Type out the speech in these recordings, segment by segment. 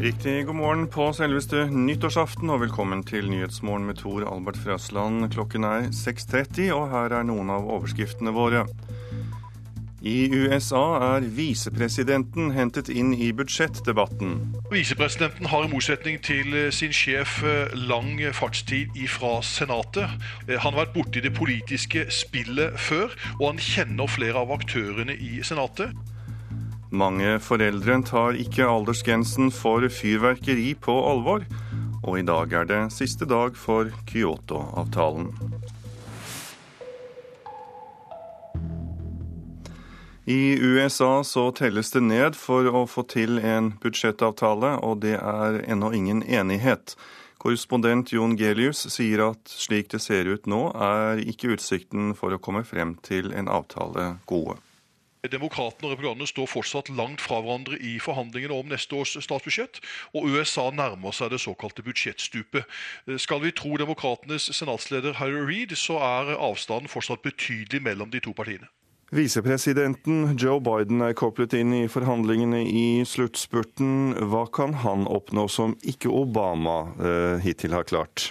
Riktig god morgen på selveste nyttårsaften, og velkommen til Nyhetsmorgen med Tor Albert Frøsland. Klokken er 6.30, og her er noen av overskriftene våre. I USA er visepresidenten hentet inn i budsjettdebatten. Visepresidenten har i motsetning til sin sjef lang fartstid ifra Senatet. Han har vært borti det politiske spillet før, og han kjenner flere av aktørene i Senatet. Mange foreldre tar ikke aldersgrensen for fyrverkeri på alvor, og i dag er det siste dag for Kyoto-avtalen. I USA så telles det ned for å få til en budsjettavtale, og det er ennå ingen enighet. Korrespondent Jon Gelius sier at slik det ser ut nå, er ikke utsikten for å komme frem til en avtale gode. Demokratene og republikanerne står fortsatt langt fra hverandre i forhandlingene om neste års statsbudsjett, og USA nærmer seg det såkalte budsjettstupet. Skal vi tro demokratenes senatsleder Harry Reed, så er avstanden fortsatt betydelig mellom de to partiene. Visepresidenten Joe Biden er koblet inn i forhandlingene i sluttspurten. Hva kan han oppnå som ikke Obama eh, hittil har klart?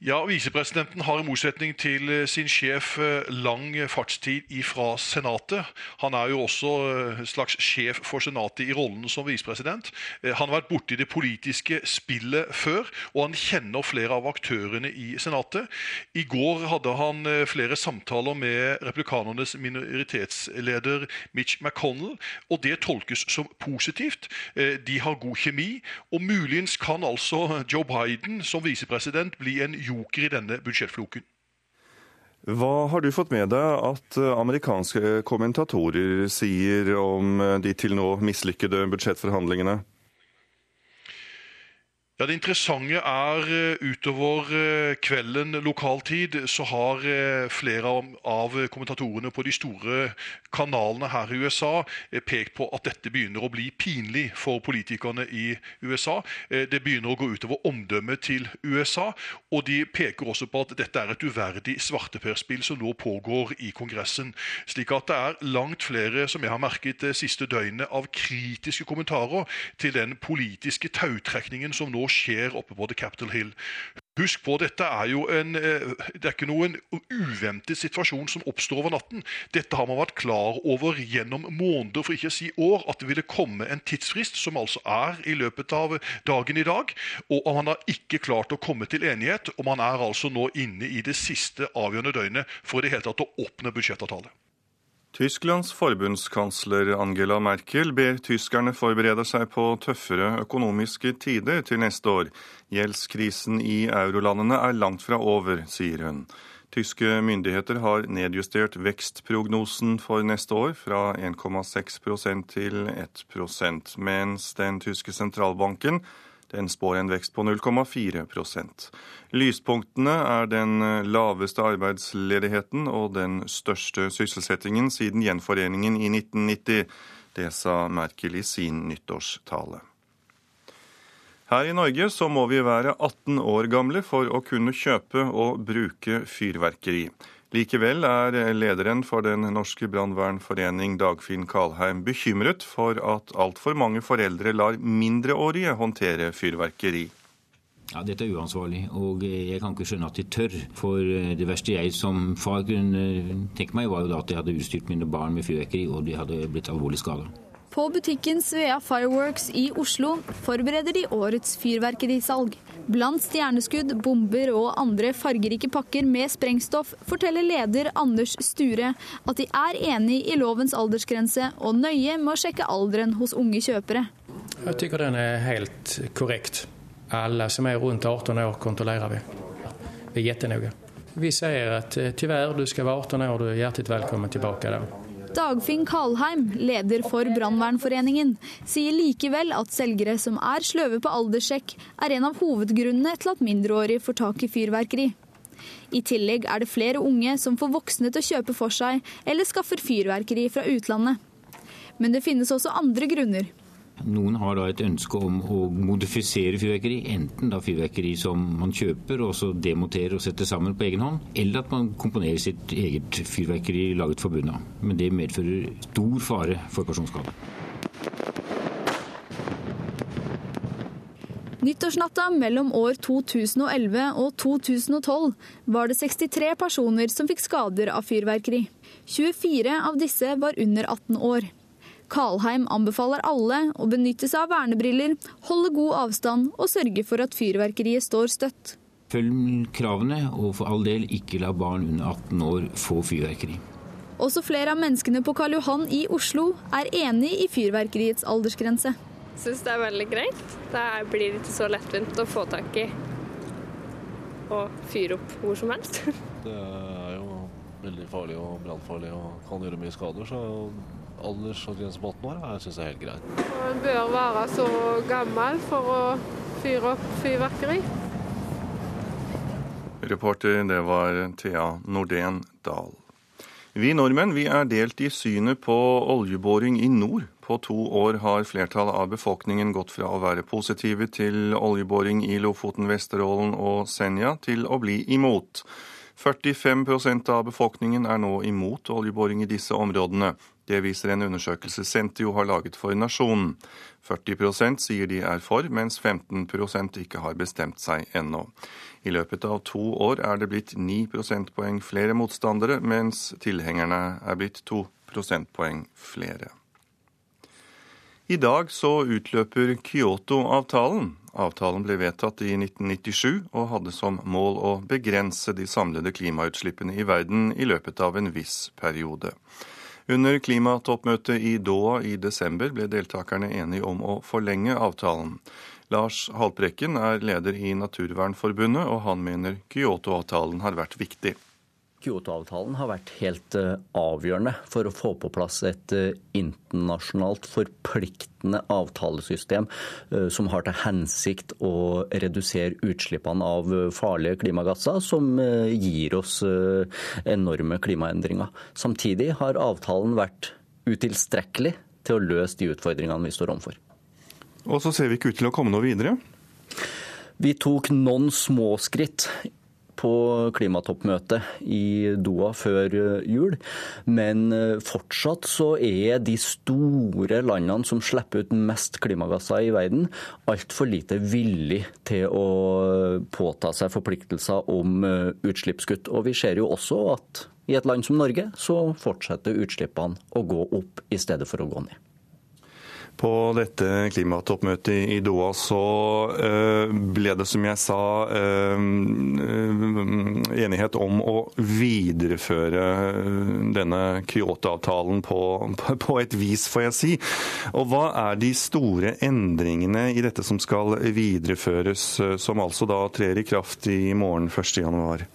Ja, Visepresidenten har i motsetning til sin sjef lang fartstid fra Senatet. Han er jo også slags sjef for Senatet i rollen som visepresident. Han har vært borti det politiske spillet før, og han kjenner flere av aktørene i Senatet. I går hadde han flere samtaler med republikanernes minoritetsleder Mitch McConnell, og det tolkes som positivt. De har god kjemi, og muligens kan altså Joe Biden som visepresident bli en joker i denne budsjettfloken. Hva har du fått med deg at amerikanske kommentatorer sier om de til nå mislykkede budsjettforhandlingene? Ja, Det interessante er utover kvelden lokaltid så har flere av kommentatorene på de store kanalene her i USA pekt på at dette begynner å bli pinlig for politikerne i USA. Det begynner å gå utover omdømmet til USA, og de peker også på at dette er et uverdig svarteperspill som nå pågår i Kongressen. Slik at det er langt flere, som jeg har merket det siste døgnet, av kritiske kommentarer til den politiske tautrekningen som nå skjer oppe på The Capitol Hill. Husk på, dette er jo en, det er ikke noen uventet situasjon som oppstår over natten. Dette har man vært klar over gjennom måneder, for ikke å si år, at det ville komme en tidsfrist, som altså er i løpet av dagen i dag. Og man har ikke klart å komme til enighet, og man er altså nå inne i det siste avgjørende døgnet for i det hele tatt å åpne budsjettavtale. Tysklands forbundskansler Angela Merkel ber tyskerne forberede seg på tøffere økonomiske tider til neste år. Gjeldskrisen i eurolandene er langt fra over, sier hun. Tyske myndigheter har nedjustert vekstprognosen for neste år fra 1,6% til 1% mens den tyske sentralbanken den spår en vekst på 0,4% Lyspunktene er den laveste arbeidsledigheten og den største sysselsettingen siden gjenforeningen i 1990. Det sa Merkel i sin nyttårstale. Her i Norge så må vi være 18 år gamle for å kunne kjøpe og bruke fyrverkeri. Likevel er lederen for Den norske brannvernforening, Dagfinn Kalheim, bekymret for at altfor mange foreldre lar mindreårige håndtere fyrverkeri. Ja, Dette er uansvarlig, og jeg kan ikke skjønne at de tør. For det verste jeg som far kunne tenke meg, var jo da at jeg hadde utstyrt mine barn med fyrverkeri, og de hadde blitt alvorlig skada. På butikken Svea Fireworks i Oslo forbereder de årets fyrverkerisalg. Blant stjerneskudd, bomber og andre fargerike pakker med sprengstoff forteller leder Anders Sture at de er enig i lovens aldersgrense og nøye med å sjekke alderen hos unge kjøpere. Jeg syns den er helt korrekt. Alle som er rundt 18 år, kontrollerer vi. Vi er kjempenøye. Vi sier at dessverre, du skal være 18 år, du er hjertelig velkommen tilbake da. Dagfinn Kalheim, leder for Brannvernforeningen, sier likevel at selgere som er sløve på alderssjekk, er en av hovedgrunnene til at mindreårige får tak i fyrverkeri. I tillegg er det flere unge som får voksne til å kjøpe for seg eller skaffer fyrverkeri fra utlandet. Men det finnes også andre grunner. Noen har da et ønske om å modifisere fyrverkeri, enten da fyrverkeri som man kjøper og så demonterer og setter sammen på egen hånd, eller at man komponerer sitt eget fyrverkeri laget for bunna. Men det medfører stor fare for personskade. Nyttårsnatta mellom år 2011 og 2012 var det 63 personer som fikk skader av fyrverkeri. 24 av disse var under 18 år. Kalheim anbefaler alle å benytte seg av vernebriller, holde god avstand og sørge for at fyrverkeriet står støtt. Følg kravene, og for all del ikke la barn under 18 år få fyrverkeri. Også flere av menneskene på Karl Johan i Oslo er enig i fyrverkeriets aldersgrense syns det er veldig greit. Det blir ikke så lettvint å få tak i og fyre opp hvor som helst. det er jo veldig farlig og brannfarlig og kan gjøre mye skader. så Aldersgrense på 18 år jeg synes jeg er helt greit. Man bør være så gammel for å fyre opp fyrverkeri. Reporter det var Thea Nordén Dahl. Vi nordmenn vi er delt i synet på oljeboring i nord. På to år har flertallet av befolkningen gått fra å være positive til oljeboring i Lofoten, Vesterålen og Senja, til å bli imot. 45% av befolkningen er nå imot oljeboring i disse områdene. Det viser en undersøkelse Sentio har laget for Nasjonen. 40% sier de er for, mens 15% ikke har bestemt seg ennå. I løpet av to år er det blitt 9 prosentpoeng flere motstandere, mens tilhengerne er blitt 2 prosentpoeng flere. I dag så utløper Kyoto-avtalen. Avtalen ble vedtatt i 1997 og hadde som mål å begrense de samlede klimautslippene i verden i løpet av en viss periode. Under klimatoppmøtet i Doha i desember ble deltakerne enige om å forlenge avtalen. Lars Haltbrekken er leder i Naturvernforbundet, og han mener Kyoto-avtalen har vært viktig. Kyoto-avtalen har vært helt eh, avgjørende for å få på plass et eh, internasjonalt forpliktende avtalesystem eh, som har til hensikt å redusere utslippene av farlige klimagasser, som gir oss enorme klimaendringer. Samtidig har avtalen vært utilstrekkelig til å løse de utfordringene vi står overfor. Og så ser vi ikke ut til å komme noe videre? Vi tok noen små skritt på klimatoppmøtet i Doha før eh, jul. Men eh, fortsatt så er de store landene som slipper ut mest klimagasser i verden, altfor lite villig til å påta seg forpliktelser om eh, utslippskutt. Og vi ser jo også at i et land som Norge så fortsetter utslippene å gå opp i stedet for å gå ned. På dette klimatoppmøtet i Doha så eh, ble det, som jeg sa, eh, enighet om å videreføre denne Kyoto-avtalen på, på, et vis, får jeg si. Og hva er de store endringene i dette som skal videreføres, eh, som altså da trer i kraft i morgen 1.1?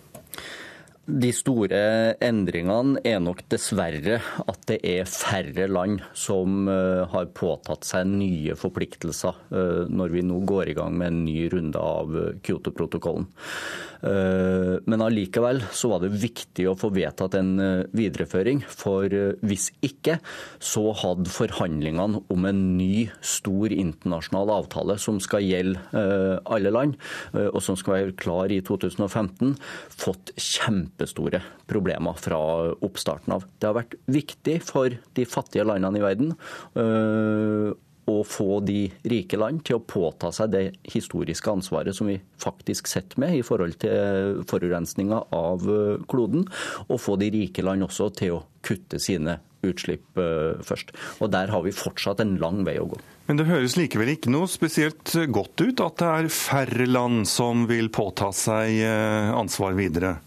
De store endringene er nok dessverre at det er færre land som eh, har påtatt seg nye forpliktelser eh, når vi nå går i gang med en ny runde av Kyoto-protokollen. Eh, men allikevel så var det viktig å få vedtatt en videreføring. For hvis ikke, så hadde forhandlingene om en ny, stor internasjonal avtale som skal gjelde alle land, og som skal være klar i 2015, fått kjempestore problemer fra oppstarten av. Det har vært viktig for de fattige landene i verden å få de rike land til å påta seg det historiske ansvaret som vi faktisk sitter med i forhold til forurensninga av eh, kloden, og få de rike land også til å kutte sine utslipp eh, først. Og Der har vi fortsatt en lang vei å gå. Men det høres likevel ikke noe spesielt godt ut at det er færre land som vil påta seg eh, ansvar videre?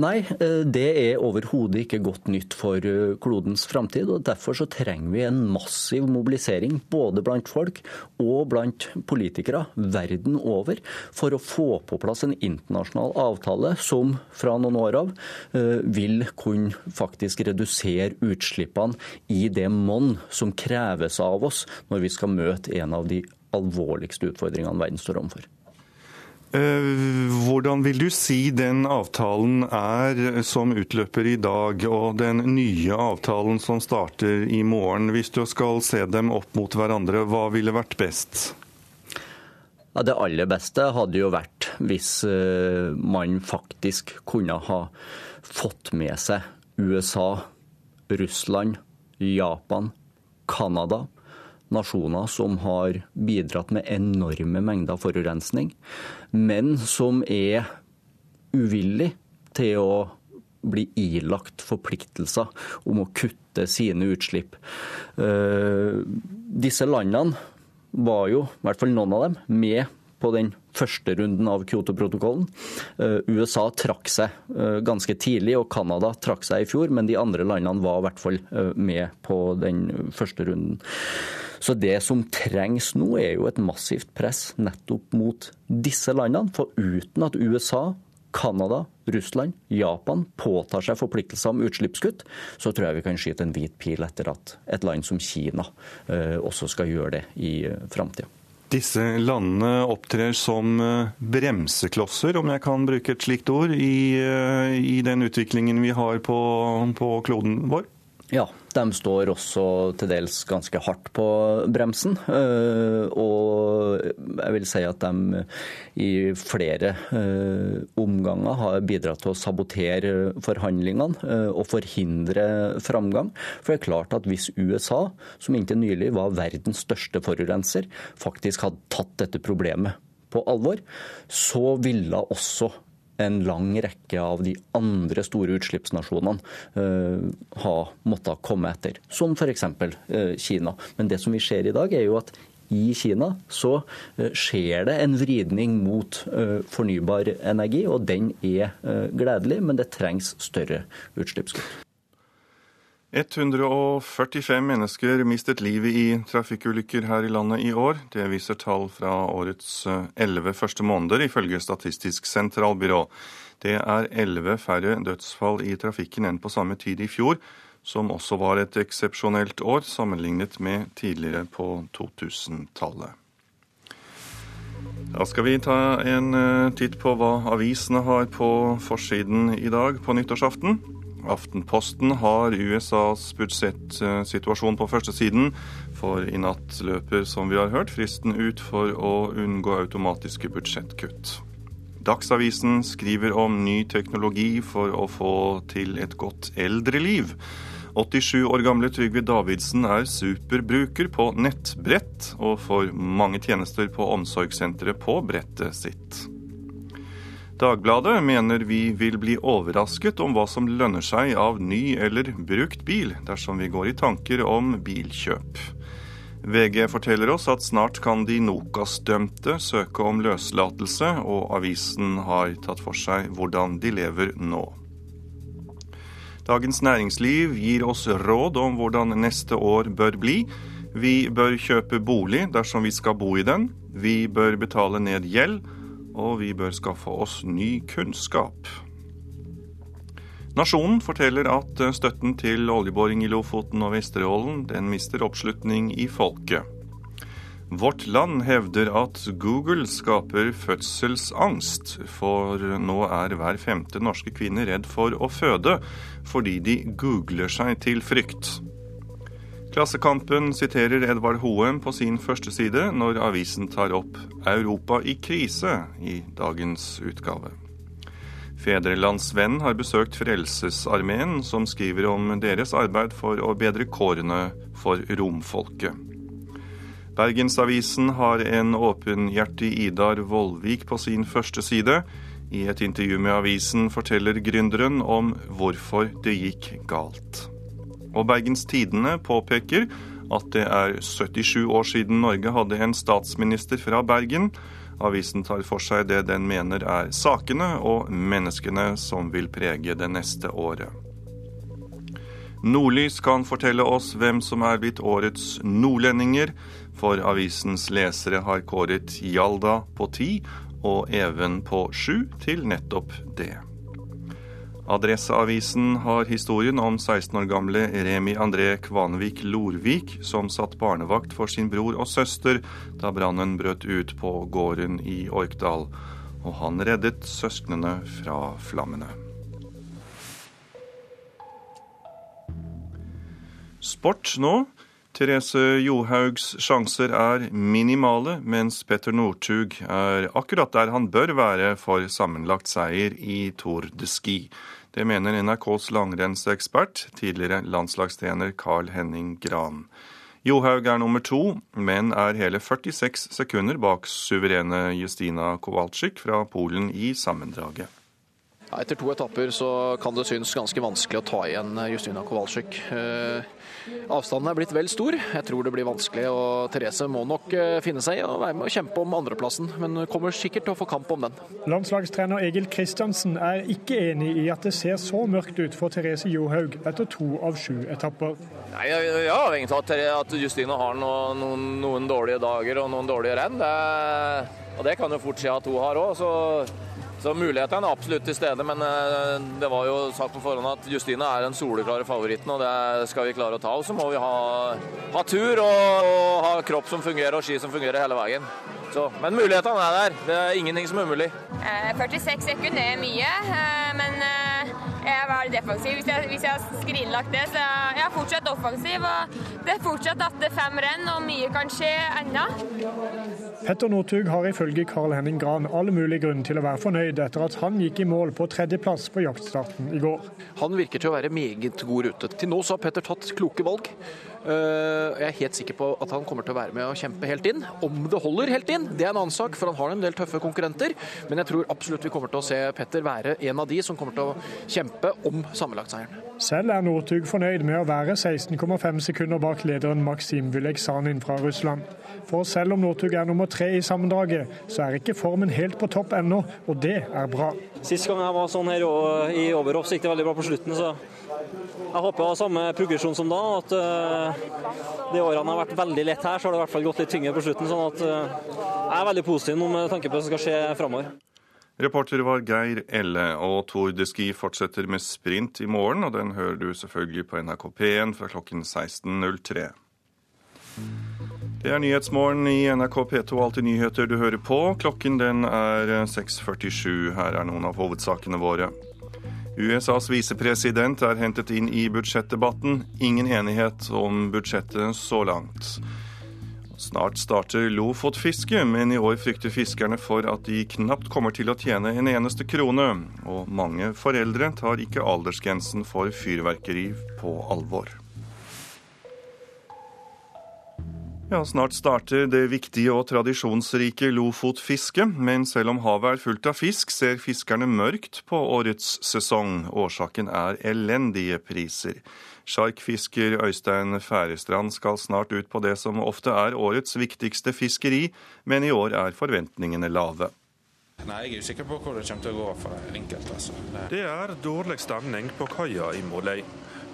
Nei, eh, det er overhodet ikke godt nytt for eh, klodens framtid. og Derfor så trenger vi en massiv mobilisering både blant folk og blant politikere verden over for å få på plass en internasjonal avtale som fra noen år av eh, vil kunne faktisk redusere utslippene i det monn som kreves av oss når vi skal møte en av de alvorligste utfordringene verden står overfor. Eh, hvordan vil du si den avtalen er som utløper i dag, og den nye avtalen som starter i morgen? Hvis du skal se dem opp mot hverandre, hva ville vært best? Ja, det aller beste hadde jo vært hvis eh, man faktisk kunne ha fått med seg USA, Russland, Japan, Canada, nasjoner som har bidratt med enorme mengder forurensning, men som er uvillig til å bli ilagt forpliktelser om å kutte sine utslipp. Eh, disse landene var jo, i hvert fall noen av dem, med på den første runden av Kyoto-protokollen. Eh, USA trakk seg eh, ganske tidlig, og Canada trakk seg i fjor, men de andre landene var i hvert fall med på den første runden. Så det som trengs nå, er jo et massivt press nettopp mot disse landene. For uten at USA Canada, Russland, Japan påtar seg forpliktelser om utslippskutt, så tror jeg vi kan skyte en hvit pil etter at et land som Kina eh, også skal gjøre det i eh, framtida. Disse landene opptrer som eh, bremseklosser, om jeg kan bruke et slikt ord, i, i den utviklingen vi har på, på kloden vår? Ja, de står også til dels ganske hardt på bremsen. Eh, og jeg vil si at de i flere eh, omganger har bidratt til å sabotere forhandlingene eh, og forhindre framgang. For det er klart at hvis USA, som inntil nylig var verdens største forurenser, faktisk hadde tatt dette problemet på alvor, så ville også en lang rekke av de andre store utslippsnasjonene uh, har måttet komme etter, som f.eks. Uh, eh, Kina. Men det som vi ser i dag, er jo at i Kina så uh, skjer det en vridning mot fornybar energi, og den er gledelig, men det trengs større utslippskutt. 145 mennesker mistet livet i trafikkulykker her i landet i år. Det viser tall fra årets eh, elleve første måneder, ifølge Statistisk sentralbyrå. Det er elleve færre dødsfall i trafikken enn på samme tid i fjor, som også var et eksepsjonelt år sammenlignet med tidligere på 2000-tallet. Da skal vi ta en eh, titt på hva avisene har på forsiden i dag på nyttårsaften. Aftenposten har USAs budsjettsituasjon på førstesiden, for i natt løper, som vi har hørt, fristen ut for å unngå automatiske budsjettkutt. Dagsavisen skriver om ny teknologi for å få til et godt eldreliv. 87 år gamle Trygve Davidsen er superbruker på nettbrett, og får mange tjenester på omsorgssenteret på brettet sitt. Dagbladet mener vi vil bli overrasket om hva som lønner seg av ny eller brukt bil, dersom vi går i tanker om bilkjøp. VG forteller oss at snart kan de Nokas-dømte søke om løslatelse, og avisen har tatt for seg hvordan de lever nå. Dagens Næringsliv gir oss råd om hvordan neste år bør bli. Vi bør kjøpe bolig dersom vi skal bo i den. Vi bør betale ned gjeld og vi bør skaffe oss ny kunnskap. Nasjonen forteller at støtten til oljeboring i Lofoten og Vesterålen den mister oppslutning i folket. Vårt Land hevder at Google skaper fødselsangst, for nå er hver femte norske kvinne redd for å føde fordi de googler seg til frykt. Klassekampen siterer Edvard Hoem på sin første side når avisen tar opp 'Europa i krise' i dagens utgave. Fedrelandsvenn har besøkt Frelsesarmeen, som skriver om deres arbeid for å bedre kårene for romfolket. Bergensavisen har en åpenhjertig Idar Vollvik på sin første side. I et intervju med avisen forteller gründeren om hvorfor det gikk galt. Og Bergens Tidende påpeker at det er 77 år siden Norge hadde en statsminister fra Bergen. Avisen tar for seg det den mener er sakene og menneskene som vil prege det neste året. Nordlys kan fortelle oss hvem som er blitt årets nordlendinger, for avisens lesere har kåret Hjalda på ti og Even på sju til nettopp det. Adresseavisen har historien om 16 år gamle Remi André Kvanvik Lorvik, som satt barnevakt for sin bror og søster da brannen brøt ut på gården i Orkdal. Og han reddet søsknene fra flammene. Sport nå. Therese Johaugs sjanser er minimale, mens Petter Northug er akkurat der han bør være for sammenlagt seier i Tour de Ski. Det mener NRKs langrennsekspert, tidligere landslagstrener Carl Henning Gran. Johaug er nummer to, men er hele 46 sekunder bak suverene Justina Kowalczyk fra Polen i sammendraget. Etter to etapper så kan det synes ganske vanskelig å ta igjen Justina Kowalczyk. Eh, avstanden er blitt vel stor. Jeg tror det blir vanskelig, og Therese må nok eh, finne seg i å være med og kjempe om andreplassen, men kommer sikkert til å få kamp om den. Landslagstrener Egil Kristiansen er ikke enig i at det ser så mørkt ut for Therese Johaug etter to av sju etapper. Nei, jeg har egentlig hatt at Justine har noen, noen, noen, dårlige dager og noen dårlige renn. Det, og det kan jo fort skje at hun har òg. Så mulighetene er absolutt til stede, men eh, det var jo sagt på forhånd at Justine er den soleklare favoritten, og det skal vi klare å ta. Og så må vi ha, ha tur og, og, ha kropp som fungerer og ski som fungerer hele veien. Så, men mulighetene er der. Det er ingenting som er umulig. 46 eh, sekunder er mye, eh, men jeg er veldig defensiv. Hvis jeg, hvis jeg har skrinlagt det, så jeg er fortsatt offensiv. og Det er fortsatt at det er fem renn, og mye kan skje ennå. Petter Northug har ifølge Carl Henning Gran alle mulige grunn til å være fornøyd etter at han gikk i mål på tredjeplass på jaktstarten i går. Han virker til å være meget god rute. Til nå så har Petter tatt kloke valg. Eh, jeg er helt sikker på at han kommer til å være med og kjempe helt inn. Om det holder helt inn, det er en annen sak, for han har en del tøffe konkurrenter. Men jeg tror absolutt vi kommer til å se Petter være en av de som kommer til å kjempe om sammenlagtseieren. Selv er Northug fornøyd med å være 16,5 sekunder bak lederen Maksim Vileksanin fra Russland. For selv om Northug er nummer tre i sammendraget, så er ikke formen helt på topp ennå, og det er bra. Sist gang jeg var sånn her i Overhoff, så gikk det veldig bra på slutten. så jeg håper jeg har samme progresjon som da. At uh, de årene har vært veldig lett her, så har det i hvert fall gått litt tyngre på slutten. sånn at uh, jeg er veldig positiv nå med tanke på hva som skal skje framover. Reporter var Geir Elle, og Tour de Ski fortsetter med sprint i morgen. og Den hører du selvfølgelig på NRK P1 fra klokken 16.03. Det er Nyhetsmorgen i NRK P2 Alltid nyheter du hører på. Klokken den er 6.47. Her er noen av hovedsakene våre. USAs visepresident er hentet inn i budsjettdebatten. Ingen enighet om budsjettet så langt. Snart starter Lofotfisket, men i år frykter fiskerne for at de knapt kommer til å tjene en eneste krone. Og mange foreldre tar ikke aldersgrensen for fyrverkeri på alvor. Ja, Snart starter det viktige og tradisjonsrike Lofotfisket. Men selv om havet er fullt av fisk, ser fiskerne mørkt på årets sesong. Årsaken er elendige priser. Sjarkfisker Øystein Færestrand skal snart ut på det som ofte er årets viktigste fiskeri, men i år er forventningene lave. Nei, Jeg er usikker på hvor det kommer til å gå for enkelte. Altså. Det er dårlig stemning på kaia i Måløy.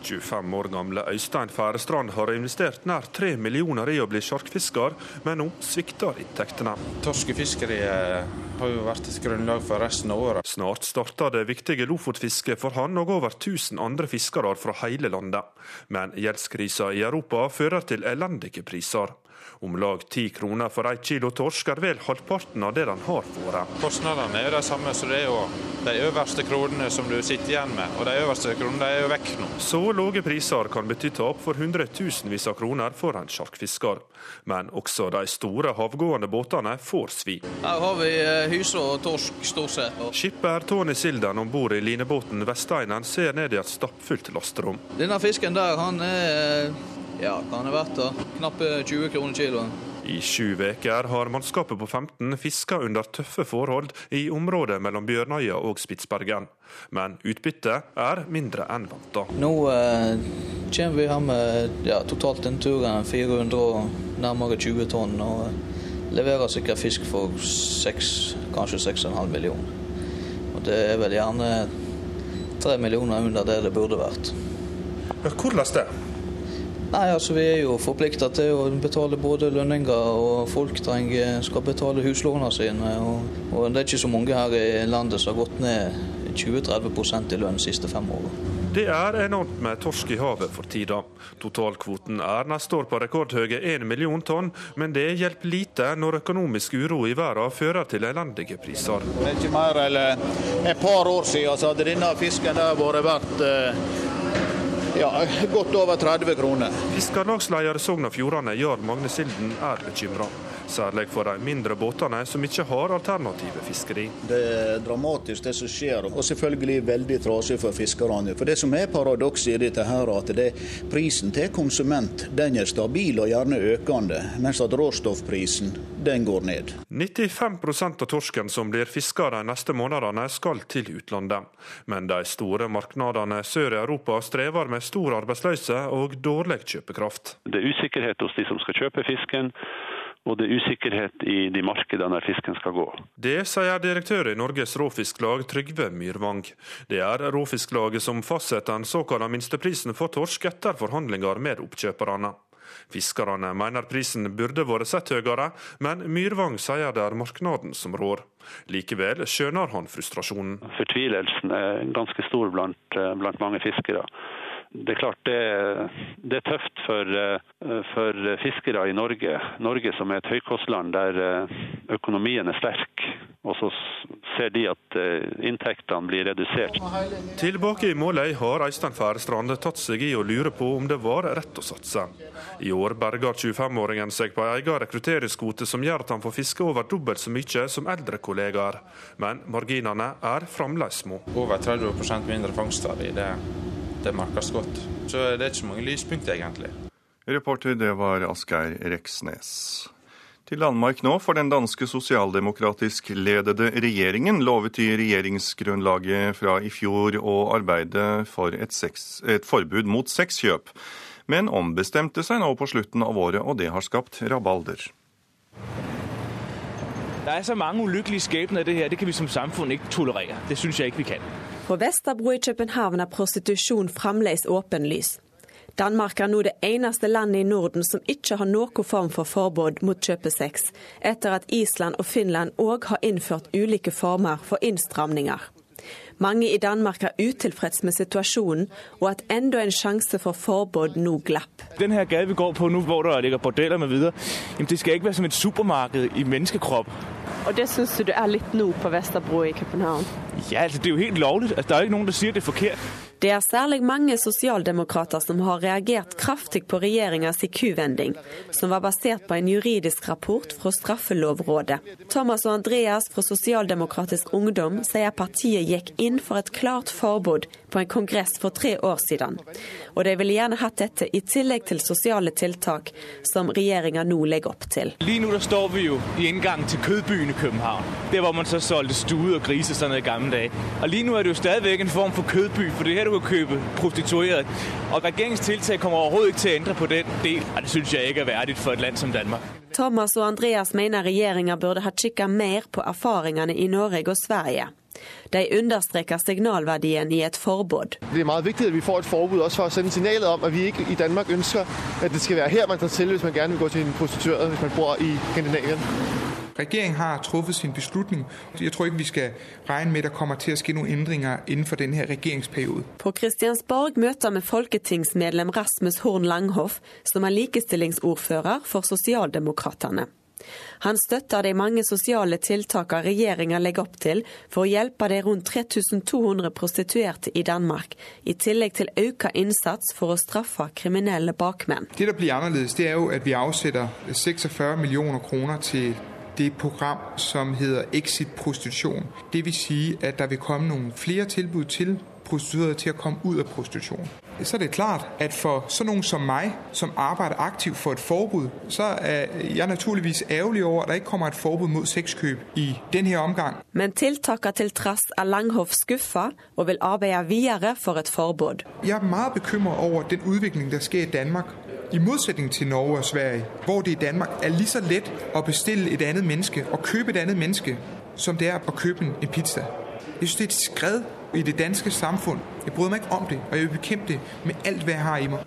25 år gamle Øystein Færestrand har investert nær 3 millioner i å bli sjarkfisker, men nå svikter inntektene. Torskefiskeriet har jo vært et grunnlag for resten av året. Snart starter det viktige lofotfisket for han og over 1000 andre fiskere fra hele landet. Men gjeldskrisa i Europa fører til elendige priser. Om lag ti kroner for ett kilo torsk er vel halvparten av det den har vært. Kostnadene er jo de samme, så det er jo de øverste kronene som du sitter igjen med. Og de øverste kronene er jo vekk nå. Så lave priser kan bety tap for hundretusenvis av kroner for en sjarkfisker. Men også de store havgående båtene får svi. Her har vi eh, hyse og torsk, stort sett. Skipper Tony Silden om bord i linebåten Vesteinen ser ned i et stappfullt lasterom. Denne fisken der, han er ja, hva ha vært da? Knappe 20 kroner kiloen. I sju uker har mannskapet på 15 fiska under tøffe forhold i området mellom Bjørnøya og Spitsbergen. Men utbyttet er mindre enn venta. Nå eh, kommer vi her med ja, totalt en tur 400 og nærmere 20 tonn. Og leverer sikkert fisk for 6, kanskje 6,5 millioner. Og det er vel gjerne 3 millioner under det det burde vært. Hvordan det? Nei, altså Vi er jo forplikta til å betale både lønninger og folk trenger, skal betale huslånene sine. Og, og, Det er ikke så mange her i landet som har gått ned 20-30 i lønn de siste fem årene. Det er enormt med torsk i havet for tida. Totalkvoten er neste år på rekordhøye 1 million tonn, men det hjelper lite når økonomisk uro i verden fører til elendige priser. Det er ikke mer enn et par år siden så hadde denne fisken der vært verdt eh, ja, godt over 30 kroner. Fiskarlagsleder Sogn og Fjordane, Jarl Magne Silden, er bekymra. Særlig for de mindre båtene som ikke har alternative fiskeri. Det er dramatisk det som skjer, og selvfølgelig veldig trasig for fiskerne. For Det som er paradokset i dette, her, at det prisen til konsument den er stabil og gjerne økende, mens at råstoffprisen den går ned. 95% av torsken som blir fiska de neste månedene skal til utlandet. Men de store markedene sør i Europa strever med stor arbeidsløse og dårlig kjøpekraft. Det er usikkerhet hos de som skal kjøpe fisken og det er usikkerhet i de markedene der fisken skal gå. Det sier direktør i Norges Råfisklag, Trygve Myrvang. Det er Råfisklaget som fastsetter den såkalte minsteprisen for torsk etter forhandlinger med oppkjøperne. Fiskerne mener prisen burde vært sett høyere, men Myrvang sier det er markedet som rår. Likevel skjønner han frustrasjonen. Fortvilelsen er ganske stor blant, eh, blant mange fiskere det er klart det, det er tøft for, eh, for, fiskere i Norge. Norge som er et høykostland der eh, økonomien er sterk. Og så ser de at eh, inntektene blir redusert. Tilbake i Måløy har Øystein Færestrand tatt seg i å lure på om det var rett å satse. I år berger 25-åringen seg på en egen rekrutteringskvote som gjør at han får fiske over dobbelt så mye som eldre kollegaer. Men marginene er fremdeles små. Over 30% mindre fangster i det det merkes godt. Så det er ikke så mange lyspunkter, egentlig. Reporter, det var Asgeir Reksnes. Til Danmark nå, for den danske sosialdemokratisk ledede regjeringen lovet i regjeringsgrunnlaget fra i fjor å arbeide for et, sex, et forbud mot sexkjøp, men ombestemte seg nå på slutten av året, og det har skapt rabalder. Det er så mange ulykkelige skjebner i det her, det kan vi som samfunn ikke tolerere. Det syns jeg ikke vi kan. På Vesterbro i København er prostitusjon fremdeles åpenlys. Danmark er nå det eneste landet i Norden som ikke har noen form for forbud mot kjøpesex, etter at Island og Finland òg har innført ulike former for innstramninger. Mange i Danmark er utilfreds med situasjonen, og at enda en sjanse for forbud nå glapp. Den her gade vi går på nå, hvor det ligger bordeller med videre, det skal ikke være som et supermarked i menneskekropp. Og det syns du det er litt nå på Vesterbro i København? Ja, altså, det er jo helt lovlig. Altså, det er ikke noen som sier det er forkert. Det er særlig mange sosialdemokrater som har reagert kraftig på regjeringas kuvending, som var basert på en juridisk rapport fra Straffelovrådet. Thomas og Andreas fra Sosialdemokratisk Ungdom sier partiet gikk inn for et klart forbud på en kongress for tre år siden. Og de ville gjerne hatt dette i tillegg til sosiale tiltak, som regjeringa nå legger opp til. Lige nå står vi jo i inngangen til Kødbyen i København. Der hvor man så solgte stuer og griser sånn i gamle dager. Og lige nå er det jo stadig en form for kødby, for det er her du kan kjøpe prostitueret. Og regjeringens tiltak kommer overhodet ikke til å endre på den del. Og det syns jeg ikke er verdig for et land som Danmark. Thomas og Andreas mener regjeringa burde ha kikket mer på erfaringene i Norge og Sverige. De understreker signalverdien i et forbud. Det er veldig viktig at vi får et forbud også for å sende signalet om at vi ikke i Danmark ønsker at det skal være her man tar til hvis man gjerne vil gå til en prostituert hvis man bor i Skandinavia. Regeringen har truffet sin beslutning. Jeg tror ikke vi skal regne med at det kommer til å skje noen endringer innenfor denne regjeringsperioden. På Kristiansborg møter vi folketingsmedlem Rasmus Horn Langhoff, som er likestillingsordfører for Sosialdemokratene. Han støtter de mange sosiale tiltakene regjeringa legger opp til for å hjelpe de rundt 3200 prostituerte i Danmark, i tillegg til økt innsats for å straffe kriminelle bakmenn. Det der blir annerledes, det er jo at vi avsetter 46 millioner kroner til det program som heter Exit prostitusjon. Det vil si at der vil komme noen flere tilbud til prostituerede til å komme ut av prostitusjon. Så er det klart at for så noen som meg, som arbeider aktivt for et forbud, så er jeg naturligvis ærgerlig over at det ikke kommer et forbud mot sexkjøp i denne omgang. Men tiltakene til trass er Langhoff skuffa og vil arbeide videre for et forbud. Jeg er meget bekymret over den utviklingen der skjer i Danmark i motsetning til Norge og Sverige, hvor det i Danmark er lige så lett å bestille et annet menneske og kjøpe et annet menneske, som det er å kjøpe en pizza. Jeg synes det er et skred i det danske samfunn. Jeg bryr meg ikke om det, og jeg vil bekjempe det med alt hva jeg har i meg.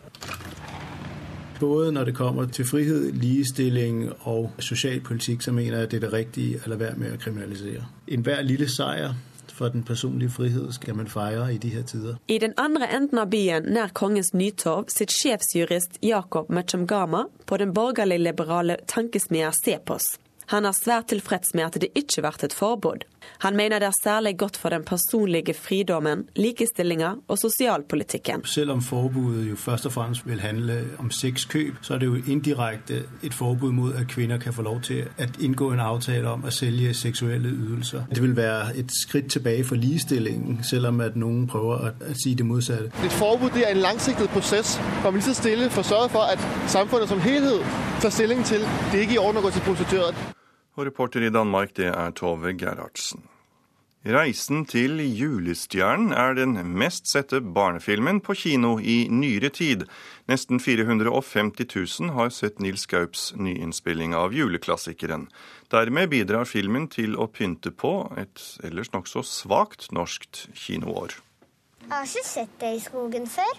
Både når det kommer til frihet, ligestilling og sosialpolitikk, så mener jeg det er det riktige å la være med å kriminalisere. Enhver lille seier for den personlige frihet skal man feire i de her tider. I den andre enden av byen, nær Kongens Nytorv, sitter sjefsjurist Jakob Mechamgama på den borgerlig-liberale tankesmia Sepos. Han er svært tilfreds med at det ikke blir et forbud. Han mener det er særlig godt for den personlige fridommen, likestillinga og sosialpolitikken. Selv om forbudet jo først og fremst vil handle om sexkjøp, så er det jo indirekte et forbud mot at kvinner kan få lov til å inngå en avtale om å selge seksuelle ytelser. Det vil være et skritt tilbake for likestillingen, selv om at noen prøver å si det motsatte. Et forbud det er en langsiktig prosess, hvor vi lige så stille får sørget for at samfunnet som helhet tar stilling til det ikke er i orden å gå til prostituert. Og reporter i Danmark, det er Tove Gerhardsen. Reisen til julestjernen er den mest sette barnefilmen på kino i nyere tid. Nesten 450 000 har sett Nils Gaups nyinnspilling av juleklassikeren. Dermed bidrar filmen til å pynte på et ellers nokså svakt norskt kinoår. Jeg har ikke sett det i skogen før.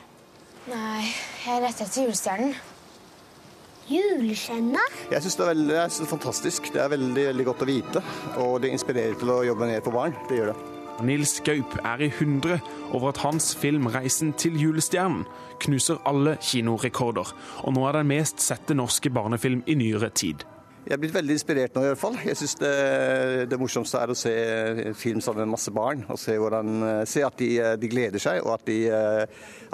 Nei, jeg lette etter julestjernen. Julestjerna? Jeg syns det, det er fantastisk. Det er veldig, veldig godt å vite. Og det inspirerer til å jobbe mer for barn. Det gjør det. Nils Gaup er i hundre over at hans film 'Reisen til julestjernen' knuser alle kinorekorder, og nå er den mest sette norske barnefilm i nyere tid. Jeg er blitt veldig inspirert nå i hvert fall. Jeg syns det, det morsomste er å se film sammen med masse barn. Og se, hvordan, se at de, de gleder seg, og at de,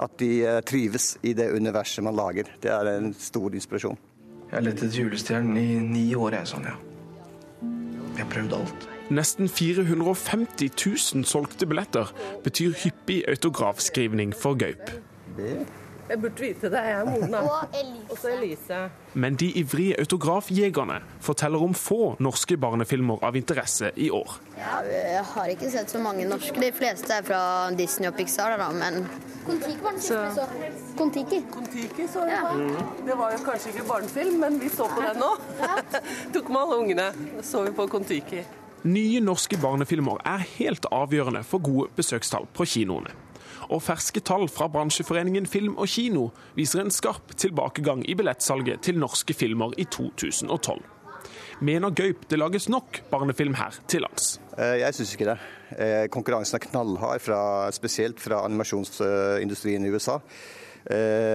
at de trives i det universet man lager. Det er en stor inspirasjon. Jeg lette lett etter julestjernen i ni år, jeg, Sonja. Jeg prøvde alt. Nesten 450 000 solgte billetter betyr hyppig autografskrivning for Gaup. Jeg burde vite det. Jeg er Mona. Og så Elise. Men de ivrige autografjegerne forteller om få norske barnefilmer av interesse i år. Ja, jeg har ikke sett så mange norske. De fleste er fra Disney og Pixar, da, men Kon-Tiki var den siste vi så. Kon-Tiki. Kon-Tiki så vi på. Det var jo kanskje ikke barnefilm, men vi så på den nå. Tok med alle ungene. Så vi på Kon-Tiki. Nye norske barnefilmer er helt avgjørende for gode besøkstall på kinoene. Og ferske tall fra bransjeforeningen Film og Kino viser en skarp tilbakegang i billettsalget til norske filmer i 2012. Mener Gaup det lages nok barnefilm her til lands? Jeg syns ikke det. Konkurransen er knallhard, fra, spesielt fra animasjonsindustrien i USA.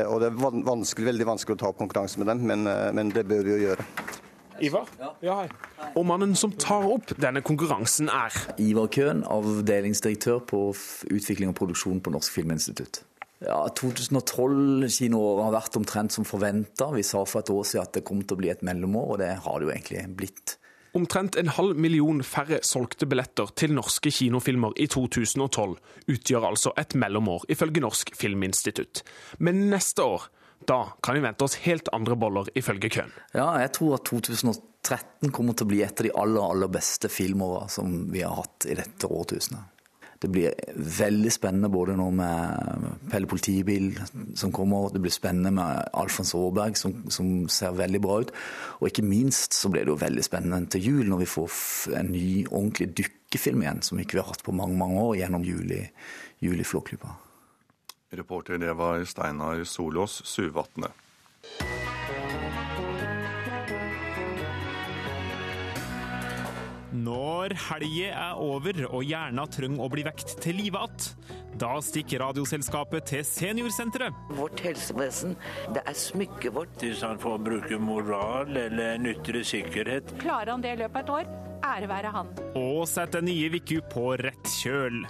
Og det er vanskelig, veldig vanskelig å ta opp konkurranse med dem, men, men det bør vi jo gjøre. Ivar? Ja, hei. Og mannen som tar opp denne konkurransen er Ivar Køhn, avdelingsdirektør på utvikling og produksjon på Norsk Filminstitutt. Ja, 2012-kinoåret har vært omtrent som forventa. Vi sa for et år siden at det kom til å bli et mellomår, og det har det jo egentlig blitt. Omtrent en halv million færre solgte billetter til norske kinofilmer i 2012 utgjør altså et mellomår, ifølge Norsk Filminstitutt. Men neste år da kan vi vente oss helt andre boller, ifølge Køhn. Ja, jeg tror at 2013 kommer til å bli et av de aller, aller beste filmåra som vi har hatt i dette årtusenet. Det blir veldig spennende både nå med Pelle politibil som kommer, det blir spennende med Alfons Aaberg som, som, ser veldig bra ut. Og ikke minst så blir det jo veldig spennende til jul når vi får en ny ordentlig dykkefilm igjen, som ikke vi har hatt på mange mange år gjennom juli, juli Flåklypa. Reporter det var Steinar Solås Suvatne. Når helga er over og hjerna trenger å bli vekt til live igjen, da stikker Radioselskapet til Seniorsenteret. Vårt helsevesen, det er smykket vårt. Hvis han får bruke moral eller ytre sikkerhet. Klarer han det i løpet av et år, ære være han. Og sette nye Viku på rett kjøl.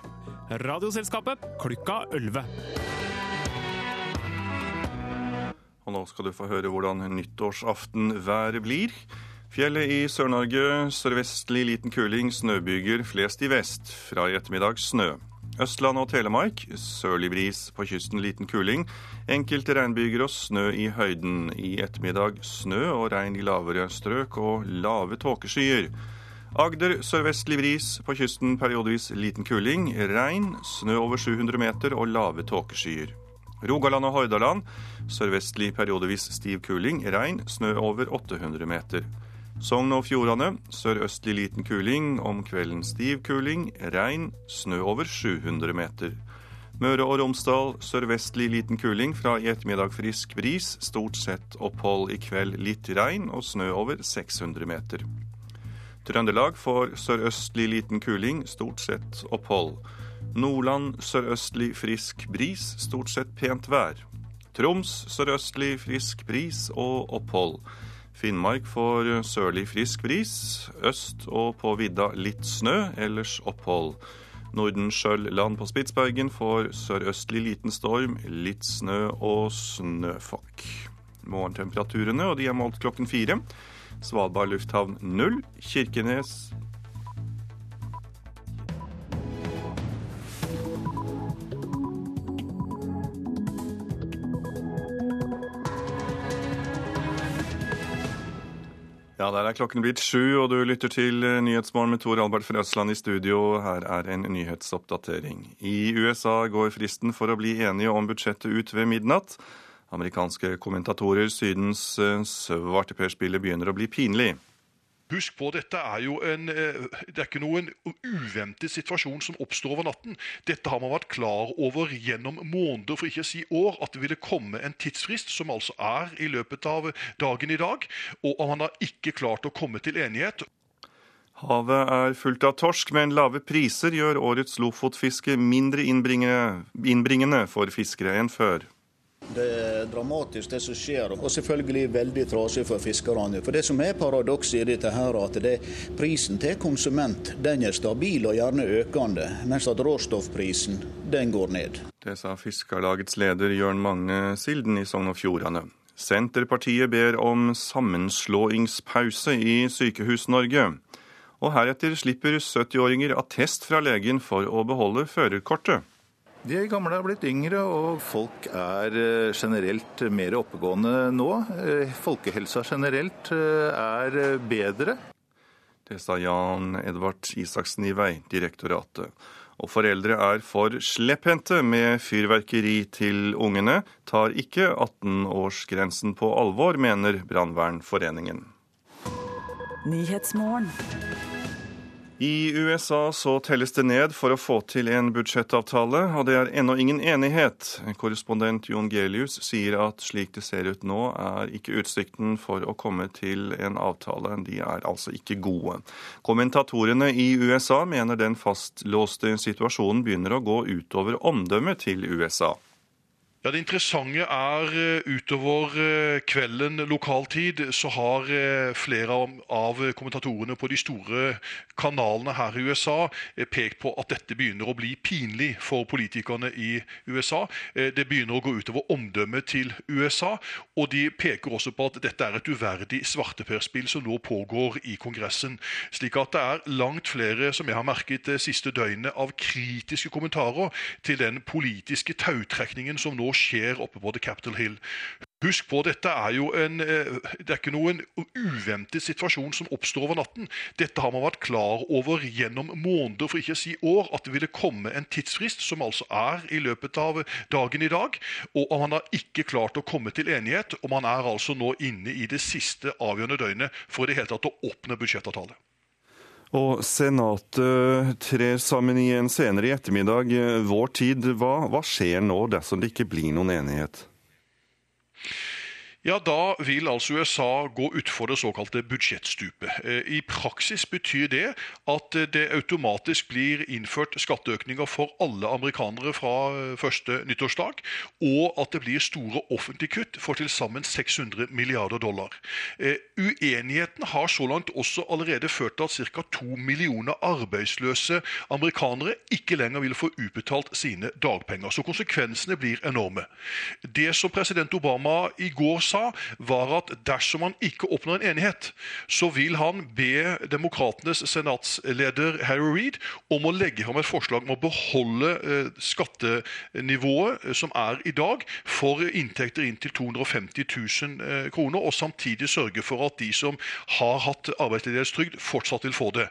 Radioselskapet klukka 11. Og nå skal du få høre hvordan nyttårsaftenværet blir. Fjellet i Sør-Norge sørvestlig liten kuling, snøbyger flest i vest. Fra i ettermiddag snø. Østland og Telemark sørlig bris, på kysten liten kuling. Enkelte regnbyger og snø i høyden. I ettermiddag snø og regn i lavere strøk og lave tåkeskyer. Agder sørvestlig bris, på kysten periodevis liten kuling. Regn, snø over 700 meter og lave tåkeskyer. Rogaland og Hordaland sørvestlig periodevis stiv kuling. Regn, snø over 800 meter. Sogn og Fjordane sørøstlig liten kuling, om kvelden stiv kuling, regn, snø over 700 meter. Møre og Romsdal sørvestlig liten kuling, fra i ettermiddag frisk bris, stort sett opphold i kveld litt regn og snø over 600 meter. Trøndelag får sørøstlig liten kuling, stort sett opphold. Nordland sørøstlig frisk bris, stort sett pent vær. Troms sørøstlig frisk bris og opphold. Finnmark får sørlig frisk bris. Øst og på vidda litt snø, ellers opphold. Nordenskjøld-land på Spitsbergen får sørøstlig liten storm, litt snø og snøfokk. Morgentemperaturene, og de er målt klokken fire. Svalbard lufthavn null. Kirkenes Ja, der er klokken blitt sju, og du lytter til eh, Nyhetsmorgen med Tor Albert fra Østland i studio. Her er en nyhetsoppdatering. I USA går fristen for å bli enige om budsjettet ut ved midnatt. Amerikanske kommentatorer synes eh, svarteperspillet begynner å bli pinlig. Husk på, dette er jo en, eh, det er ikke noen uventet situasjon som oppstår over natten. Dette har man vært klar over gjennom måneder, for ikke å si år, at det ville komme en tidsfrist, som altså er i løpet av dagen i dag. Og man har ikke klart å komme til enighet. Havet er fullt av torsk, men lave priser gjør årets lofotfiske mindre innbringende for fiskere enn før. Det er dramatisk det som skjer, og selvfølgelig veldig trasig for fiskerne. For Det som er paradokset i dette, her, at det, prisen til konsument den er stabil og gjerne økende, mens at råstoffprisen den går ned. Det sa Fiskarlagets leder Jørn Magne Silden i Sogn og Fjordane. Senterpartiet ber om sammenslåingspause i Sykehus-Norge. Og heretter slipper 70-åringer attest fra legen for å beholde førerkortet. De gamle er blitt yngre, og folk er eh, generelt mer oppegående nå. Eh, folkehelsa generelt eh, er bedre. Det sa Jan Edvard Isaksen i Veidirektoratet. Og foreldre er for slepphendte med fyrverkeri til ungene. Tar ikke 18-årsgrensen på alvor, mener Brannvernforeningen. I USA så telles det ned for å få til en budsjettavtale, og det er ennå ingen enighet. Korrespondent Jon Gelius sier at slik det ser ut nå, er ikke utsikten for å komme til en avtale. De er altså ikke gode. Kommentatorene i USA mener den fastlåste situasjonen begynner å gå utover omdømmet til USA. Ja, Det interessante er eh, utover eh, kvelden lokal tid, så har eh, flere av kommentatorene på de store kanalene her i USA pekt på at dette begynner å bli pinlig for politikerne i USA. Det begynner å gå utover omdømmet til USA, og de peker også på at dette er et uverdig svarteperspill som nå pågår i Kongressen. Slik at det er langt flere, som jeg har merket det siste døgnet, av kritiske kommentarer til den politiske tautrekningen som nå skjer oppe på The Capitol Hill. Husk på, dette er jo en, eh, det er ikke noen uventet situasjon som oppstår over natten. Dette har man vært klar over gjennom måneder, for ikke å si år, at det ville komme en tidsfrist, som altså er i løpet av dagen i dag. Og man har ikke klart å komme til enighet, og man er altså nå inne i det siste avgjørende døgnet for i det hele tatt å åpne budsjettavtale. Og Senatet trer sammen igjen senere i ettermiddag. Vår tid, hva, hva skjer nå dersom det ikke blir noen enighet? Ja, Da vil altså USA gå utfor det såkalte budsjettstupet. Eh, I praksis betyr det at det automatisk blir innført skatteøkninger for alle amerikanere fra eh, første nyttårsdag, og at det blir store offentlige kutt for til sammen 600 milliarder dollar. Eh, uenigheten har så langt også allerede ført til at ca. to millioner arbeidsløse amerikanere ikke lenger vil få utbetalt sine dagpenger. Så konsekvensene blir enorme. Det som president Obama i går sa, sa, var at dersom han ikke oppnår en enighet, så vil han be demokratenes senatsleder Harry Reed om å legge fram et forslag om å beholde eh, skattenivået eh, som er i dag, for inntekter inntil 250 000 eh, kroner, og samtidig sørge for at de som har hatt arbeidsledighetstrygd, fortsatt vil få det.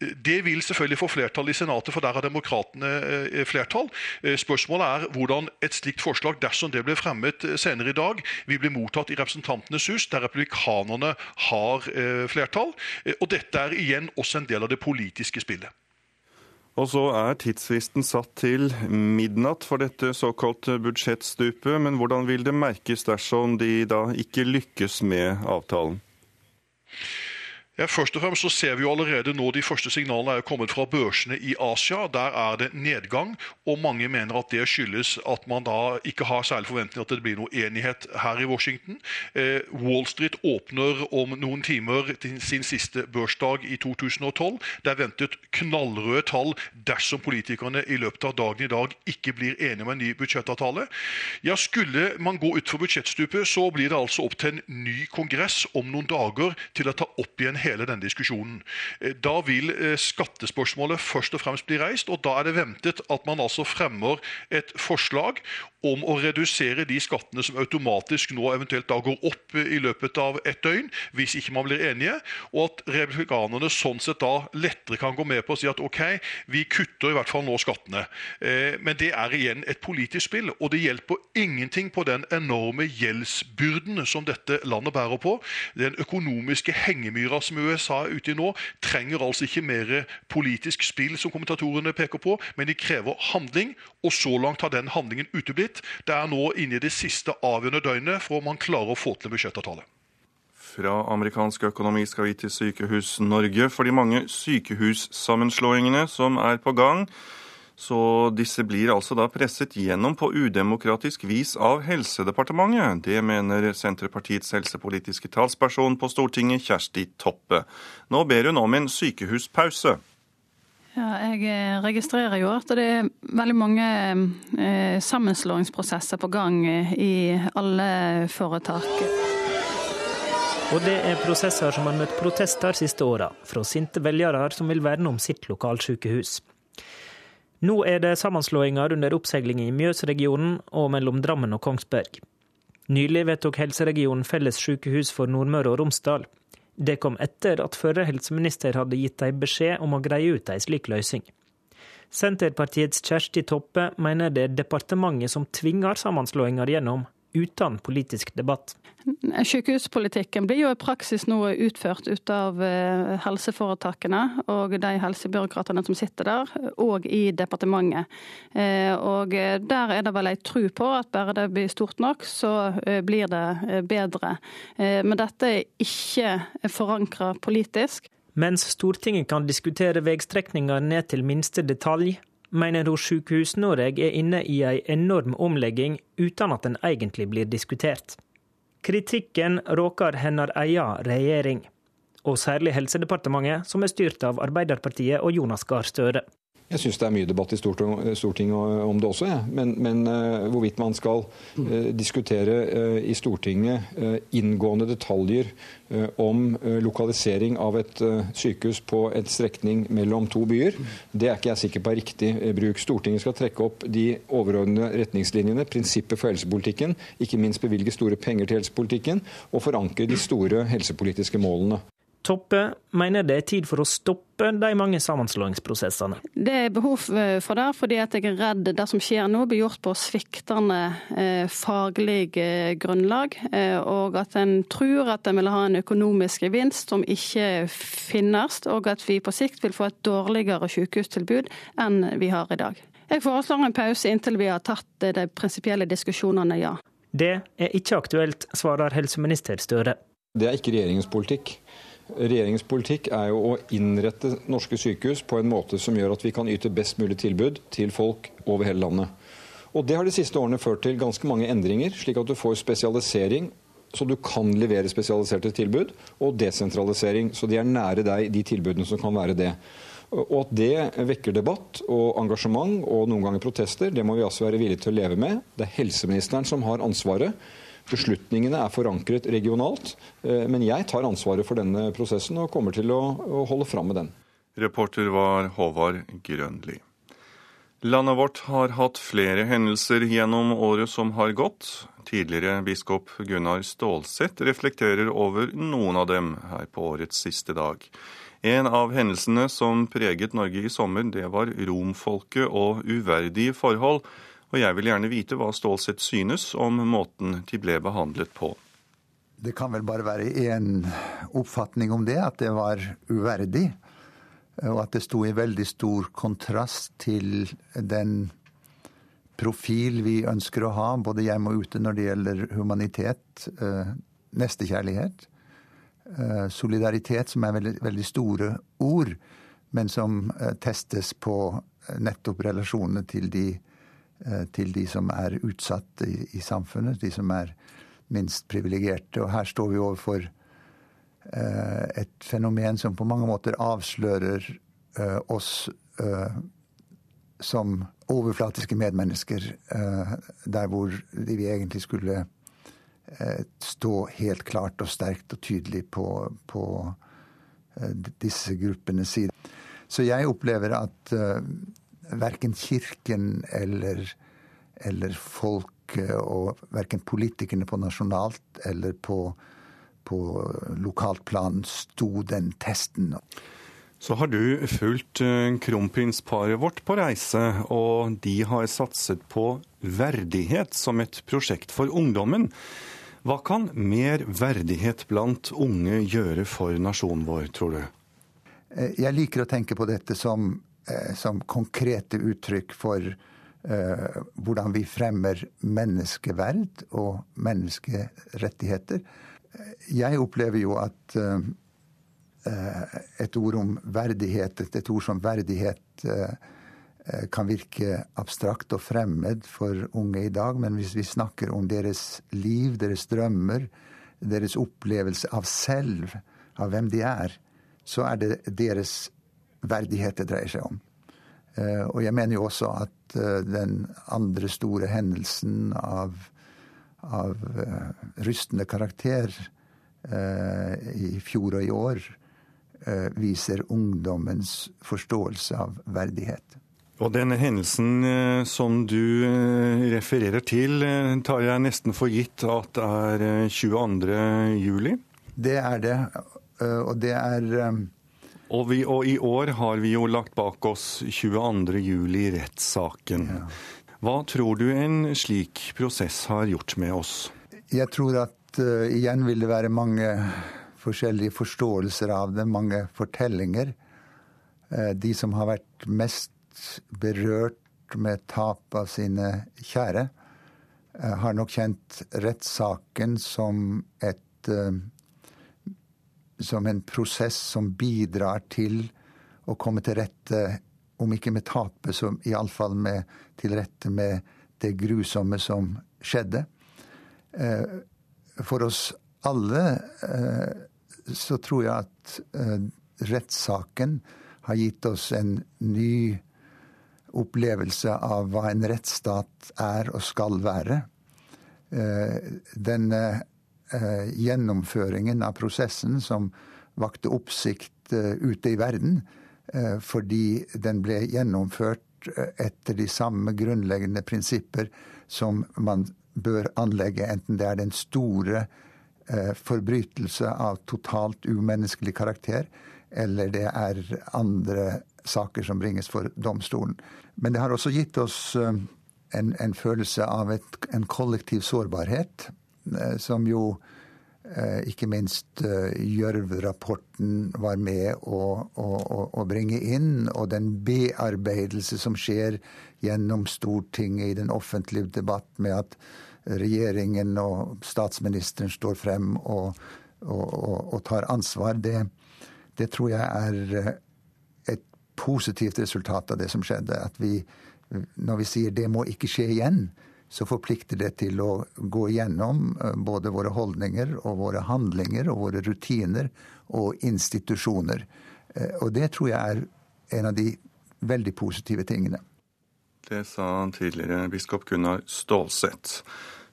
Det vil selvfølgelig få flertall i Senatet, for der har demokratene eh, flertall. Eh, spørsmålet er hvordan et slikt forslag, dersom det blir fremmet eh, senere i dag, vil bli mottatt i Representantenes hus, der republikanerne har flertall. Og dette er igjen også en del av det politiske spillet. Og så er tidsfristen satt til midnatt for dette såkalte budsjettstupet. Men hvordan vil det merkes dersom de da ikke lykkes med avtalen? Ja, Først og fremst så ser vi jo allerede nå de første signalene er jo kommet fra børsene i Asia. Der er det nedgang, og mange mener at det skyldes at man da ikke har særlig forventning at det blir noe enighet her i Washington. Eh, Wall Street åpner om noen timer til sin siste børsdag i 2012. Det er ventet knallrøde tall dersom politikerne i løpet av dagen i dag ikke blir enige om en ny budsjettavtale. Ja, Skulle man gå utfor budsjettstupet, så blir det altså opp til en ny kongress om noen dager til å ta opp igjen hele denne diskusjonen. Eh, da vil eh, skattespørsmålet først og fremst bli reist, og da er det ventet at man altså fremmer et forslag om å redusere de skattene som automatisk nå eventuelt da går opp i løpet av et døgn, hvis ikke man blir enige, og at republikanerne sånn sett da lettere kan gå med på å si at ok, vi kutter i hvert fall nå skattene. Eh, men det er igjen et politisk spill, og det hjelper ingenting på den enorme gjeldsbyrden som dette landet bærer på. Den økonomiske hengemyra som USA er ute i nå, trenger altså ikke mer politisk spill, som kommentatorene peker på, men de krever handling, og så langt har den handlingen uteblitt. Det er nå inne i det siste avgjørende døgnet for om man klarer å få til en budsjettavtale. Fra amerikansk økonomi skal vi til Sykehus Norge. For de mange sykehussammenslåingene som er på gang, så disse blir altså da presset gjennom på udemokratisk vis av Helsedepartementet. Det mener Senterpartiets helsepolitiske talsperson på Stortinget, Kjersti Toppe. Nå ber hun om en sykehuspause. Ja, jeg eh, registrerer jo at det er veldig mange eh, sammenslåingsprosesser på gang eh, i alle foretak. Og det er prosesser som har møtt protester siste åra, fra sinte velgere som vil verne om sitt lokalsykehus. Nå er det sammenslåinger under oppseiling i Mjøsregionen og mellom Drammen og Kongsberg. Nylig vedtok helseregionen felles sykehus for Nordmøre og Romsdal. Det kom etter at førre helseminister hadde gitt dem beskjed om å greie ut ei slik løsning. Senterpartiets Kjersti Toppe mener det er departementet som tvinger sammenslåinger gjennom, uten politisk debatt. Sykehuspolitikken blir jo i praksis nå utført ut av eh, helseforetakene og de helsebyråkratene som sitter der, og i departementet. Eh, og der er det vel ei tru på at bare det blir stort nok, så eh, blir det bedre. Men dette er ikke forankra politisk. Mens Stortinget kan diskutere veistrekninger ned til minste detalj, mener hun Sykehus Norge er inne i ei enorm omlegging uten at den egentlig blir diskutert. Kritikken råker hennes egen regjering, og særlig Helsedepartementet, som er styrt av Arbeiderpartiet og Jonas Gahr Støre. Jeg syns det er mye debatt i Stortinget om det også, ja. men, men uh, hvorvidt man skal uh, diskutere uh, i Stortinget inngående detaljer om lokalisering av et sykehus på en strekning mellom to byer, det er ikke jeg sikker på er riktig bruk. Stortinget skal trekke opp de overordnede retningslinjene, prinsippet for helsepolitikken, ikke minst bevilge store penger til helsepolitikken, og forankre de store helsepolitiske målene. Toppe mener det er tid for å stoppe de mange sammenslåingsprosessene. Det er behov for det, fordi jeg er redd det som skjer nå blir gjort på sviktende eh, faglig eh, grunnlag, eh, og at en tror at en vil ha en økonomisk gevinst som ikke finnes, og at vi på sikt vil få et dårligere sykehustilbud enn vi har i dag. Jeg foreslår en pause inntil vi har tatt de prinsipielle diskusjonene, ja. Det er ikke aktuelt, svarer helseminister Støre. Det er ikke regjeringens politikk. Regjeringens politikk er jo å innrette norske sykehus på en måte som gjør at vi kan yte best mulig tilbud til folk over hele landet. Og Det har de siste årene ført til ganske mange endringer, slik at du får spesialisering så du kan levere spesialiserte tilbud, og desentralisering, så de er nære deg, de tilbudene som kan være det. Og at det vekker debatt og engasjement og noen ganger protester, det må vi altså være villige til å leve med. Det er helseministeren som har ansvaret. Beslutningene er forankret regionalt, eh, men jeg tar ansvaret for denne prosessen og kommer til å, holde fram med den. Reporter var Håvard Grønli. Landet vårt har hatt flere hendelser gjennom året som har gått. Tidligere biskop Gunnar Stålsett reflekterer over noen av dem her på årets siste dag. En av hendelsene som preget Norge i sommer, det var romfolket og uverdige forhold og jeg vil gjerne vite hva Stålsett synes om måten de ble behandlet på. Det kan vel bare være én oppfatning om det, at det var uverdig. Og at det sto i veldig stor kontrast til den profil vi ønsker å ha, både hjemme og ute, når det gjelder humanitet, eh, nestekjærlighet. solidaritet, som er veldig, veldig store ord, men som testes på nettopp relasjonene til de, til de som er utsatt i, i, samfunnet, de som er minst privilegerte. Og her står vi overfor et fenomen som på mange måter avslører oss som overflatiske medmennesker, der hvor vi egentlig skulle Eh, stå helt klart og sterkt og tydelig på, på eh, disse gruppenes side. Så jeg opplever at verken Kirken eller, eller folket og verken politikerne på nasjonalt eller på, på lokalt plan sto den testen. Så har du fulgt kronprinsparet vårt på reise, og de har satset på verdighet som et prosjekt for ungdommen. Hva kan mer verdighet blant unge gjøre for nasjonen vår, tror du? Eh, jeg liker å tenke på dette som, eh, som konkrete uttrykk for eh, hvordan vi fremmer menneskeverd og menneskerettigheter. Jeg opplever jo at eh, et ord om verdighet, et ord som verdighet, uh, Eh, kan virke abstrakt og fremmed for unge i dag, men hvis vi snakker om deres liv, deres drømmer, deres opplevelse av selv, av hvem de er, så er det deres verdighet det dreier seg om. Eh, og jeg mener jo også at eh, den andre store hendelsen av, av rystende karakter i fjor og i år viser ungdommens forståelse av verdighet. Og denne hendelsen eh, som du eh, refererer til, eh, tar jeg nesten for gitt at er 22. juli? Det er det, og det er og, vi, og, i år har vi jo lagt bak oss 22. juli-rettssaken. Ja. Hva tror du en slik prosess har gjort med oss? Jeg tror at uh, igjen vil det være mange forskjellige forståelser av det, mange fortellinger. Uh, de som har vært mest berørt med tap av sine kjære, uh, har nok kjent rettssaken som et eh, som en prosess som bidrar til å komme til rette, om ikke med tapet, så iallfall til rette med det grusomme som skjedde. Eh, for oss alle så tror jeg at rettssaken har gitt oss en ny opplevelse av hva en rettsstat er og skal være. Eh, denne eh, gjennomføringen av prosessen som vakte oppsikt eh, ute i verden, fordi den ble gjennomført etter de samme grunnleggende prinsipper som man bør anlegge, enten det er den store forbrytelse av totalt umenneskelig karakter, eller det er andre saker som bringes for domstolen. Men det har også gitt oss eh, en, en følelse av et, en kollektiv sårbarhet, eh, som jo eh, ikke minst Gjørv-rapporten var med å, å, å, bringe inn, og den bearbeidelse som skjer gjennom Stortinget i den offentlige debatt med at regjeringen og statsministeren står frem og, og, og tar ansvar, det, det, tror jeg er et positivt resultat av det som skjedde. At vi, når vi sier det må ikke skje igjen, så forplikter det til å gå igjennom eh, både våre holdninger og våre handlinger og våre rutiner og institusjoner. Eh, og det tror jeg er en av de veldig positive tingene. Det sa tidligere biskop Gunnar Stålseth.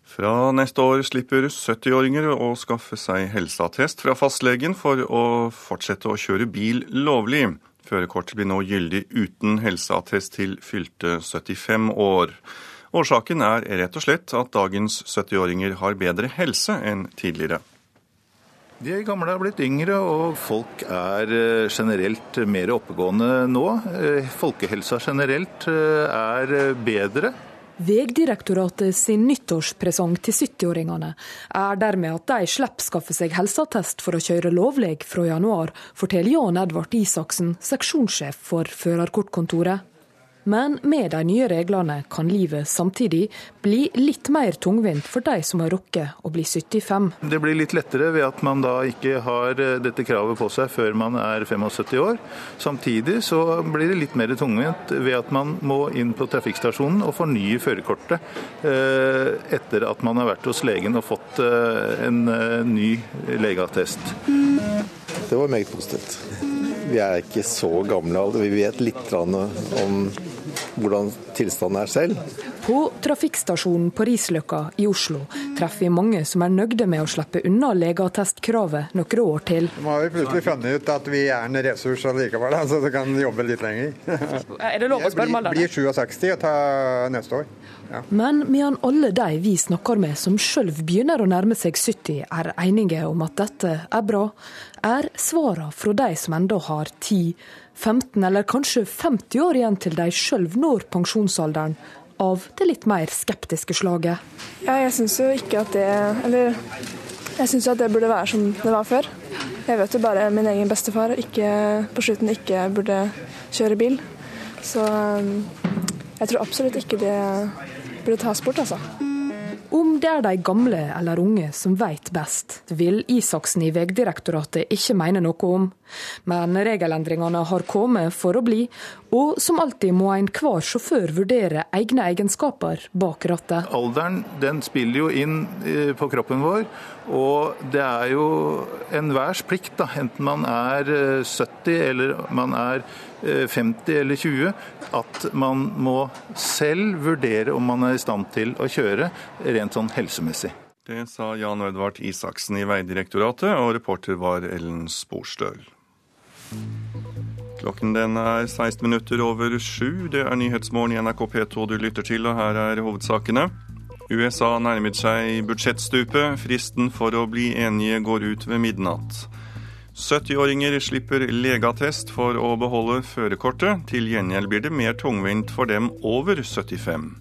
Fra neste år slipper 70-åringer å skaffe seg helseattest fra fastlegen for å fortsette å kjøre bil lovlig. Førerkortet blir nå gyldig uten helseattest til fylte 75 år. Årsaken er rett og slett at dagens 70-åringer har bedre helse enn tidligere. De gamle er blitt yngre, og folk er eh, generelt mer oppegående nå. Eh, folkehelsa generelt eh, er bedre. Vegdirektoratet sin nyttårspresang til 70-åringene er dermed at de slipper skaffe seg helseattest for å kjøre lovlig fra januar, forteller Jan Edvard Isaksen, seksjonssjef for førerkortkontoret. Men med de nye reglene kan livet samtidig bli litt mer tungvint for de som har rukket å bli 75. Det blir litt lettere ved at man da ikke har eh, dette kravet på seg før man er 75 år. Samtidig så blir det litt mer tungvint ved at man må inn på trafikkstasjonen og fornye førerkortet eh, etter at man har vært hos legen og fått eh, en ny legeattest. Det var meget positivt. Vi er ikke så gamle. Vi vet litt om hvordan tilstanden er selv. På trafikkstasjonen på Risløkka i Oslo treffer vi mange som er nøgde med å slippe unna legeattestkravet noen år til. Nå har vi plutselig funnet ut at vi er en ressurs allikevel, så du kan jobbe litt lenger. er det lov å spørre meg? Jeg blir 67 og tar neste år. Ja. Men medan alle de vi snakker med som sjøl begynner å nærme seg 70, er enige om at dette er bra, er svarene fra de som enda har 10, 15 eller kanskje 50 år igjen til de sjøl når pensjonsalderen, av det litt mer skeptiske slaget. Ja, jeg syns jo ikke at det Eller jeg syns at det burde være som det var før. Jeg vet jo bare min egen bestefar ikke, på slutten ikke burde kjøre bil. Så um, jeg tror absolutt ikke det burde tas bort, altså. Om det er de gamle eller unge som veit best, vil Isaksen i Vegdirektoratet ikke mene noe om. Men regelendringene har kommet for å bli, og som alltid må enhver sjåfør vurdere egne egenskaper bak rattet. Alderen den spiller jo inn eh, på kroppen vår, og det er jo enhvers plikt, da, enten man er 70 eh, eller man er 50 eh, eller 20, at man må selv vurdere om man er i stand til å kjøre rent sånn helsemessig. Det sa Jan Edvard Isaksen i Vegdirektoratet, og reporter var Ellen Sporstøl. Klokken den er 16 minutter over sju. Det er Nyhetsmorgen i NRK P2 du lytter til, og her er hovedsakene. USA nærmet seg budsjettstupet. Fristen for å bli enige går ut ved midnatt. 70-åringer slipper legeattest for å beholde førerkortet. Til gjengjeld blir det mer tungvint for dem over 75.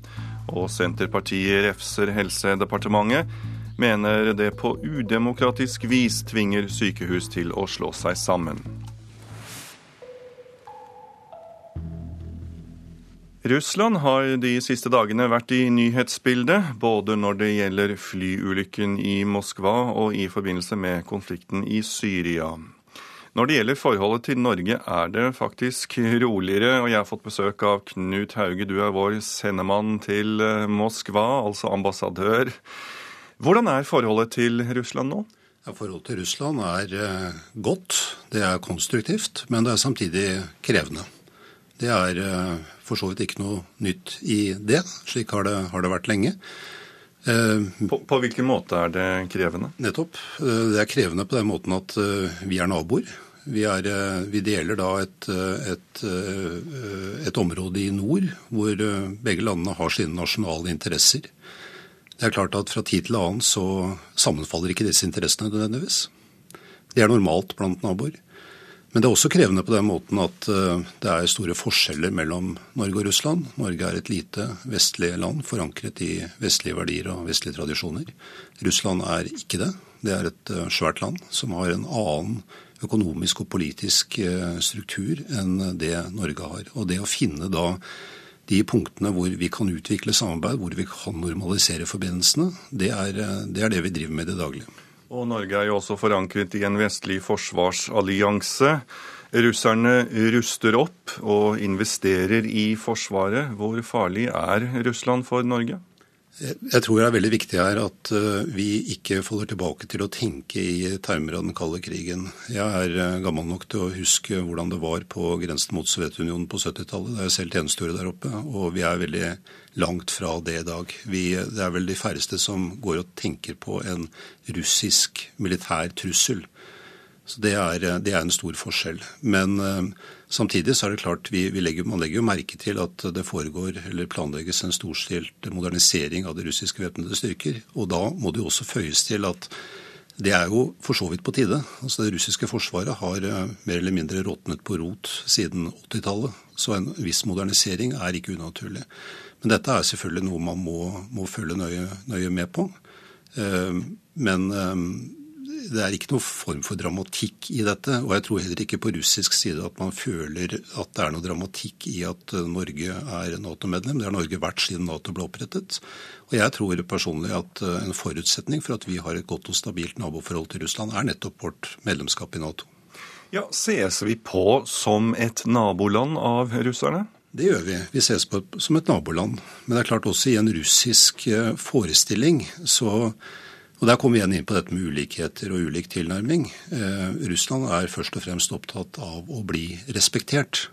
Og Senterpartiet refser Helsedepartementet. Mener det på udemokratisk vis tvinger sykehus til å slå seg sammen. Russland har de siste dagene vært i nyhetsbildet, både når det gjelder flyulykken i Moskva og i forbindelse med konflikten i Syria. Når det gjelder forholdet til Norge, er det faktisk roligere, og jeg har fått besøk av Knut Hauge, du er vår sendemann til eh, Moskva, altså ambassadør. Hvordan er forholdet til Russland nå? Ja, forholdet til Russland er eh, godt, det er konstruktivt, men det er samtidig krevende. Det er eh, for så vidt ikke noe nytt i det. Slik har det, har det vært lenge. Eh, på, på, hvilken måte er det krevende? Nettopp. Eh, det er krevende på den måten at vi er naboer. Vi, er, vi deler da et, et, et, område i nord hvor begge landene har sine nasjonale interesser. Det er klart at Fra tid til annen så sammenfaller ikke disse interessene nødvendigvis. Det er normalt blant naboer. Men det er også krevende på den måten at eh, det er store forskjeller mellom Norge og Russland. Norge er et lite vestlig land forankret i vestlige verdier og vestlige tradisjoner. Russland er ikke det. Det er et eh, svært land som har en annen økonomisk og politisk eh, struktur enn det Norge har. Og det å finne da de punktene hvor vi kan utvikle samarbeid, hvor vi kan normalisere forbindelsene, det er det, er det vi driver med i det daglige. Og Norge er jo også forankret i en vestlig forsvarsallianse. Russerne ruster opp og investerer i Forsvaret. Hvor farlig er Russland for Norge? Jeg tror det er veldig viktig her at eh, vi ikke faller tilbake til å tenke i termer av den kalde krigen. Jeg er eh, gammel nok til å huske hvordan det var på grensen mot Sovjetunionen på 70-tallet. Da jeg selv tjenestegjorde der oppe, og vi er veldig langt fra det i dag. Vi, det er vel de færreste som går og tenker på en russisk militær trussel. Så det er, eh, det er en stor forskjell. Men Samtidig så er det klart, vi, vi legger, man legger jo merke til at det foregår eller planlegges en storstilt modernisering av de russiske væpnede styrker. Og da må det jo også føyes til at det er jo for så vidt på tide. Altså Det russiske forsvaret har eh, mer eller mindre råtnet på rot siden 80-tallet. Så en viss modernisering er ikke unaturlig. Men dette er selvfølgelig noe man må, må følge nøye, nøye med på. Eh, men eh, det er ikke noen form for dramatikk i dette. Og jeg tror heller ikke på russisk side at man føler at det er noe dramatikk i at Norge er Nato-medlem. Det har Norge vært siden Nato ble opprettet. Og jeg tror personlig at en forutsetning for at vi har et godt og stabilt naboforhold til Russland, er nettopp vårt medlemskap i Nato. Ja, Ses vi på som et naboland av russerne? Det gjør vi. Vi ses på som et naboland. Men det er klart også i en russisk eh, forestilling så og Der kommer vi igjen inn på dette med ulikheter og ulik tilnærming. Eh, Russland er først og fremst opptatt av å bli respektert.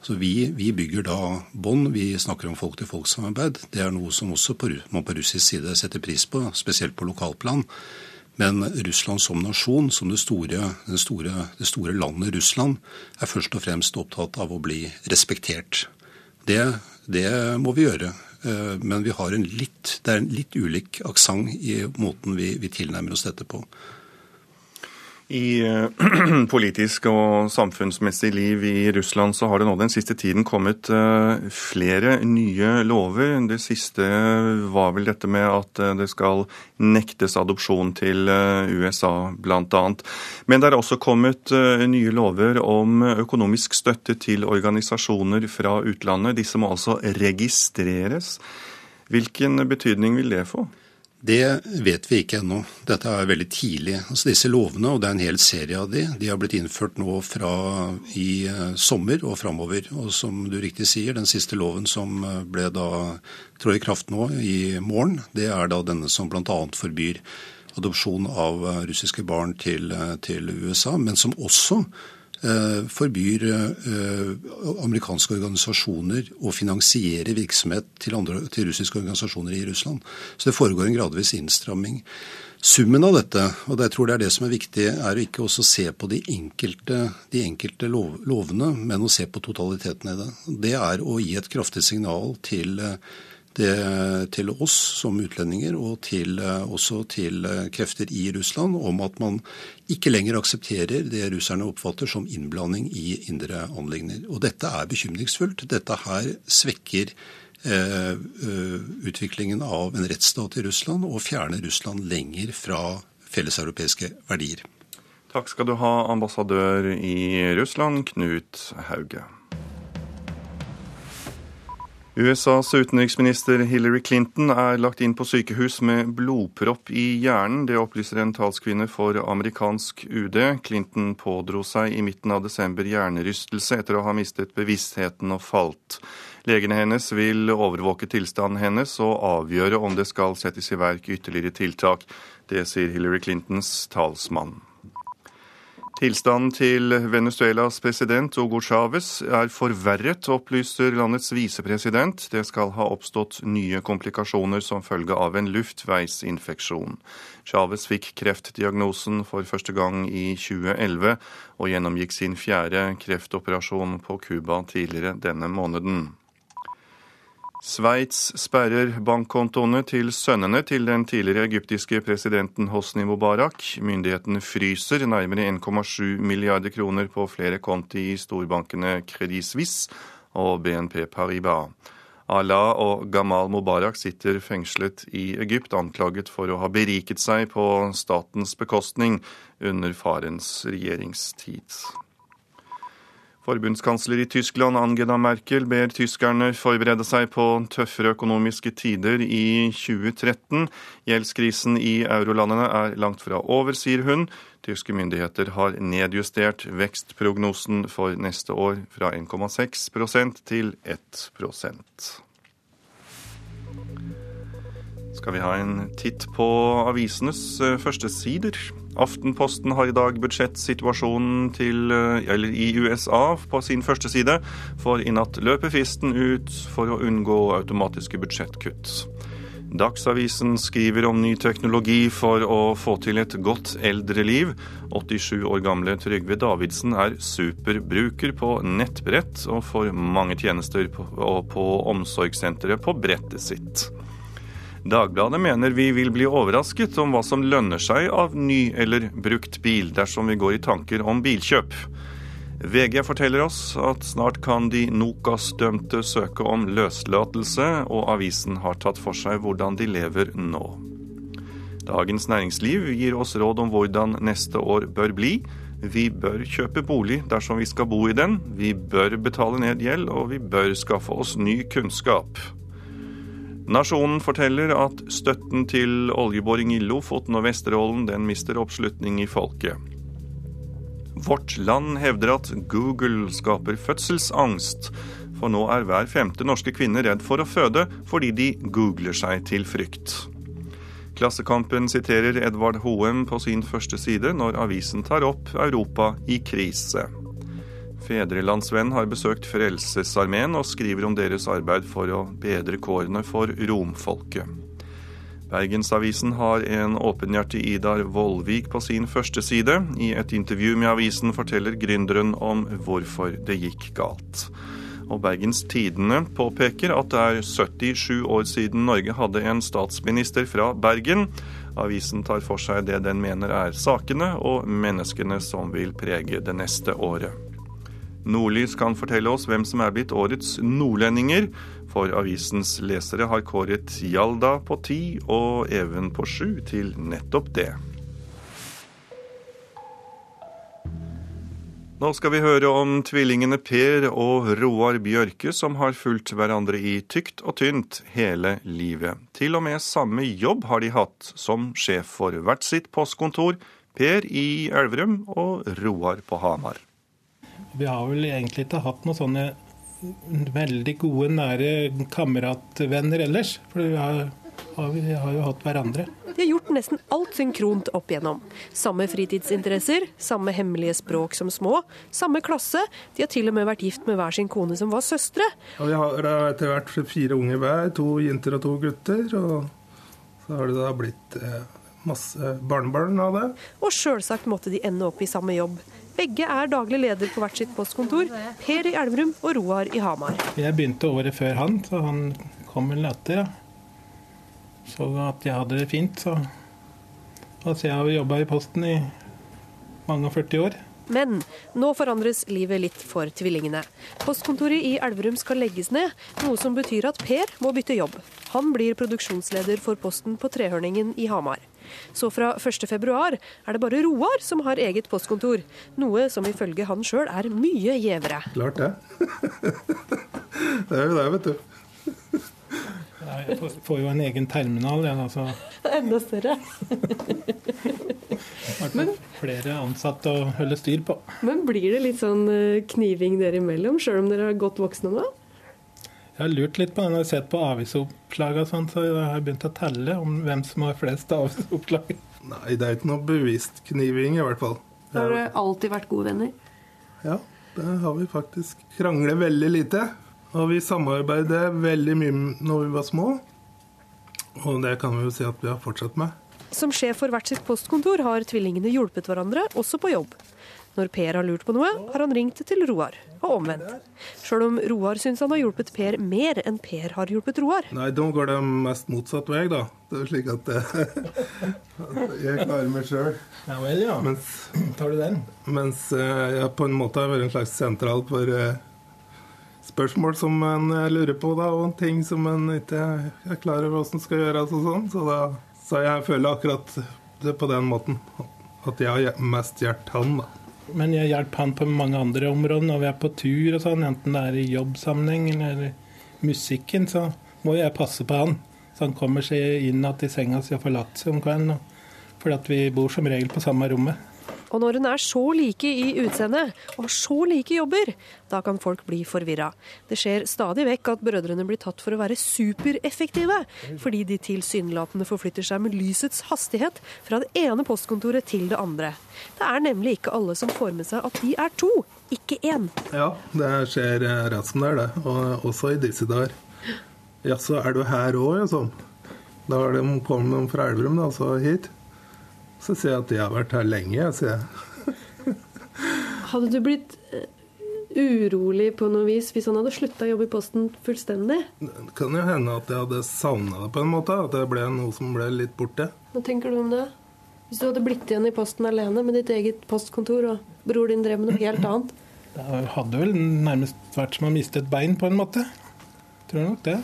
Så vi, vi bygger da bånd. Vi snakker om folk-til-folk-samarbeid. Det er noe som også på, man på russisk side setter pris på, spesielt på lokalplan. Men Russland som nasjon, som det store, store, det store landet Russland, er først og fremst opptatt av å bli respektert. Det, det må vi gjøre. Eh, men vi har en litt, det er en litt ulik aksent i måten vi, vi tilnærmer oss dette på. I eh, politisk og samfunnsmessig liv i Russland så har det nå den siste tiden kommet eh, flere nye lover. Det siste var vel dette med at eh, det skal nektes adopsjon til USA, bl.a. Men det er også kommet nye lover om økonomisk støtte til organisasjoner fra utlandet. Disse må altså registreres. Hvilken betydning vil det få? Det vet vi ikke ennå. Dette er veldig tidlig. Altså Disse lovene, og det er en hel serie av de, de har blitt innført nå fra i eh, sommer og framover. Og som du riktig sier, den siste loven som eh, ble da trår i kraft nå i morgen, det er da denne som bl.a. forbyr adopsjon av eh, russiske barn til, til USA, men som også forbyr eh, amerikanske organisasjoner å finansiere virksomhet til, andre, til, russiske organisasjoner i Russland. Så det foregår en gradvis innstramming. Summen av dette, og jeg tror det er det som er viktig, er å ikke også se på de enkelte, de enkelte lov, lovene, men å se på totaliteten i det. Det er å gi et kraftig signal til uh, det til oss som utlendinger og til, eh, også til eh, krefter i Russland om at man ikke lenger aksepterer det russerne oppfatter som innblanding i indre anliggender. Og dette er bekymringsfullt. Dette her svekker eh, utviklingen av en rettsstat i Russland og fjerner Russland lenger fra felleseuropeiske verdier. Takk skal du ha, ambassadør i Russland, Knut Hauge. USAs utenriksminister Hillary Clinton er lagt inn på sykehus med blodpropp i hjernen. Det opplyser en talskvinne for amerikansk UD. Clinton pådro seg i midten av desember hjernerystelse etter å ha mistet bevisstheten og falt. Legene hennes vil overvåke tilstanden hennes og avgjøre om det skal settes i verk ytterligere tiltak. Det sier Hillary Clintons talsmann. Tilstanden til Venezuelas president Hugo Chávez er forverret, opplyser landets visepresident. Det skal ha oppstått nye komplikasjoner som følge av en luftveisinfeksjon. Chávez fikk kreftdiagnosen for første gang i 2011, og gjennomgikk sin fjerde kreftoperasjon på Cuba tidligere denne måneden. Sveits sperrer bankkontoene til sønnene til den tidligere egyptiske presidenten Hosni Mubarak. Myndighetene fryser nærmere 1,7 milliarder kroner på flere konti i storbankene Credit Suisse og BNP Paribas. Allah og Gamal Mubarak sitter fengslet i Egypt, anklaget for å ha beriket seg på statens bekostning under farens regjeringstid. Forbundskansler i Tyskland Angela Merkel ber tyskerne forberede seg på tøffere økonomiske tider i 2013. Gjeldskrisen i eurolandene er langt fra over, sier hun. Tyske myndigheter har nedjustert vekstprognosen for neste år fra 1,6% til 1% skal vi ha en titt på avisenes eh, førstesider. Aftenposten har i dag budsjettsituasjonen til, eller i USA på sin første side, for i natt løper fristen ut for å unngå automatiske budsjettkutt. Dagsavisen skriver om ny teknologi for å få til et godt eldreliv. 87 år gamle Trygve Davidsen er superbruker på nettbrett og får mange tjenester på, på omsorgssenteret på brettet sitt. Dagbladet mener vi vil bli overrasket om hva som lønner seg av ny eller brukt bil dersom vi går i tanker om bilkjøp. VG forteller oss at snart kan de Nokas-dømte søke om løslatelse, og avisen har tatt for seg hvordan de lever nå. Dagens Næringsliv gir oss råd om hvordan neste år bør bli. Vi bør kjøpe bolig dersom vi skal bo i den. Vi bør betale ned gjeld, og vi bør skaffe oss ny kunnskap. Nasjonen forteller at støtten til oljeboring i Lofoten og Vesterålen den mister oppslutning i folket. Vårt Land hevder at Google skaper fødselsangst, for nå er hver femte norske kvinne redd for å føde fordi de googler seg til frykt. Klassekampen siterer Edvard Hoem på sin første side når avisen tar opp Europa i krise. Fedrelandsvenn har besøkt Frelsesarmeen og skriver om deres arbeid for å bedre kårene for romfolket. Bergensavisen har en åpenhjertig Idar Vollvik på sin første side. I et intervju med avisen forteller gründeren om hvorfor det gikk galt. Og Bergens Tidende påpeker at det er 77 år siden Norge hadde en statsminister fra Bergen. Avisen tar for seg det den mener er sakene og menneskene som vil prege det neste året. Nordlys kan fortelle oss hvem som er blitt årets nordlendinger, for avisens lesere har kåret Hjalda på ti og Even på sju til nettopp det. Nå skal vi høre om tvillingene Per og Roar Bjørke, som har fulgt hverandre i tykt og tynt hele livet. Til og med samme jobb har de hatt, som sjef for hvert sitt postkontor. Per i Elverum og Roar på Hamar. Vi har vel egentlig ikke hatt noen sånne veldig gode, nære kameratvenner ellers. For vi har, vi har jo hatt hverandre. De har gjort nesten alt synkront opp igjennom. Samme fritidsinteresser, samme hemmelige språk som små, samme klasse. De har til og med vært gift med hver sin kone som var søstre. Og vi har etter hvert fire unger hver, to jenter og to gutter. Og så har det da blitt eh, masse barnebarn av det. Og sjølsagt måtte de ende opp i samme jobb. Begge er daglig leder på hvert sitt postkontor. Per i Elverum og Roar i Hamar. Jeg begynte året før han, så han kom vel etter. Så at jeg hadde det fint. Så altså, jeg har jobba i Posten i mange og 40 år. Men nå forandres livet litt for tvillingene. Postkontoret i Elverum skal legges ned, noe som betyr at Per må bytte jobb. Han blir produksjonsleder for Posten på Trehørningen i Hamar. Så fra 1.2 er det bare Roar som har eget postkontor, noe som ifølge han sjøl er mye gjevere. Klart det. det er jo det, vet du. Jeg får jo en egen terminal, jeg, altså. Enda større. Men, flere ansatte å holde styr på. Men blir det litt sånn eh, kniving dere imellom, sjøl om dere er godt voksne nå? Jeg har lurt litt på det. Når jeg har sett på avisoppslag og sånn, så jeg har begynt å telle om hvem som har flest avisoppslag. Nei, det er ikke noe bevisst kniving, i hvert fall. Har dere alltid vært gode venner? Ja, det har vi faktisk. Krangler veldig lite. Og vi samarbeider veldig mye når vi var små. Og det kan vi jo si at vi har fortsatt med. Som sjef for hvert sitt postkontor har tvillingene hjulpet hverandre, også på jobb. Når Per har lurt på noe, har han ringt til Roar, og omvendt. Sjøl om Roar syns han har hjulpet Per mer enn Per har hjulpet Roar. Nei, da går det mest motsatt vei, da. Det er slik at, at jeg klarer meg sjøl. Ja vel, ja. Mens, Tar du den? Mens eh, jeg på en måte har vært en slags sentral for eh, spørsmål som en lurer på, da, og ting som en ikke er klar over hvordan skal gjøres og sånn. Så, da, så jeg føler akkurat det på den måten. At jeg har mest hjulpet han, da. Men jeg hjelper han på mange andre områder når vi er på tur og sånn, enten det er i jobbsammenheng eller musikken, så må jeg passe på han. Så han kommer seg inn igjen i senga si og forlater seg om kvelden. Fordi vi bor som regel på samme rommet. Og når hun er så like i utseendet og har så like jobber, da kan folk bli forvirra. Det skjer stadig vekk at brødrene blir tatt for å være supereffektive, fordi de tilsynelatende forflytter seg med lysets hastighet fra det ene postkontoret til det andre. Det er nemlig ikke alle som får med seg at de er to, ikke én. Ja, det skjer rett som det. Og også i disse dager. Jaså, er du her òg, liksom? Da har de fra Elverum, altså hit. Så sier jeg at jeg har vært her lenge, sier jeg. hadde du blitt eh, urolig på noe vis hvis han hadde slutta å jobbe i Posten fullstendig? Det kan jo hende at jeg hadde savna det på en måte. At det ble noe som ble litt borte. Hva tenker du om det? Hvis du hadde blitt igjen i Posten alene med ditt eget postkontor, og bror din drev med noe helt annet? Det hadde vel nærmest vært som å miste et bein, på en måte. Tror nok det.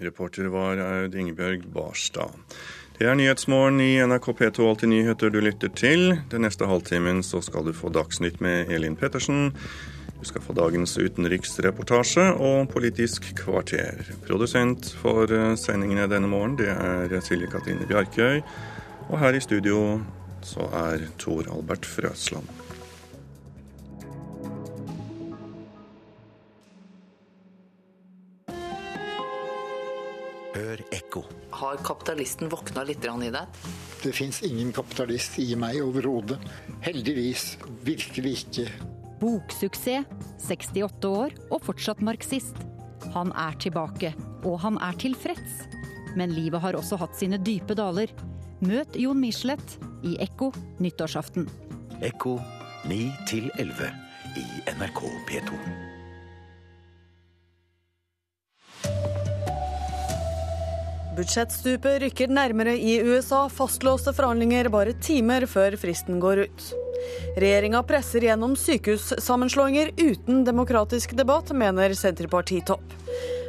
Reporter var Aud Ingebjørg Barstad. Det er Nyhetsmorgen i NRK P2 Alltid nyheter du lytter til. Den neste halvtimen så skal du få Dagsnytt med Elin Pettersen. Du skal få dagens utenriksreportasje og Politisk kvarter. Produsent for eh, sendingene denne morgen det er Silje Katrine Bjarkøy. Og her i studio så er Tor Albert Frøsland. Hør ekko. Har kapitalisten våkna litt i deg? Det fins ingen kapitalist i meg overhodet. Heldigvis. Virkelig ikke. Boksuksess, 68 år og fortsatt marxist. Han er tilbake, og han er tilfreds. Men livet har også hatt sine dype daler. Møt Jon Michelet i Ekko nyttårsaften. Ekko 9 11 i NRK P2. Budsjettstupet rykker nærmere i USA, fastlåste forhandlinger bare timer før fristen går ut. Regjeringa presser gjennom sykehussammenslåinger uten demokratisk debatt, mener Senterpartitopp.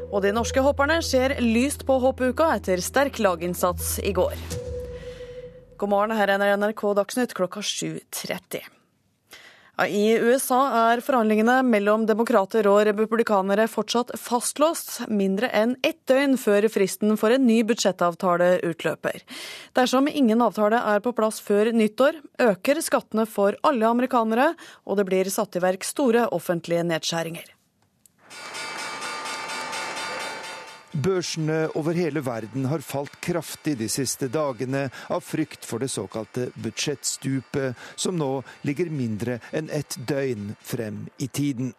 Og de norske hopperne ser lyst på hoppuka etter sterk laginnsats i går. God morgen, her er NRK Dagsnytt klokka 7.30. I USA er forhandlingene mellom demokrater og republikanere fortsatt fastlåst, mindre enn ett døgn før fristen for en ny budsjettavtale utløper. Dersom ingen avtale er på plass før nyttår, øker skattene for alle amerikanere, og det blir satt i verk store offentlige nedskjæringer. Børsene over hele verden har falt kraftig de siste dagene av frykt for det såkalte budsjettstupet, som nå ligger mindre enn ett døgn frem i tiden.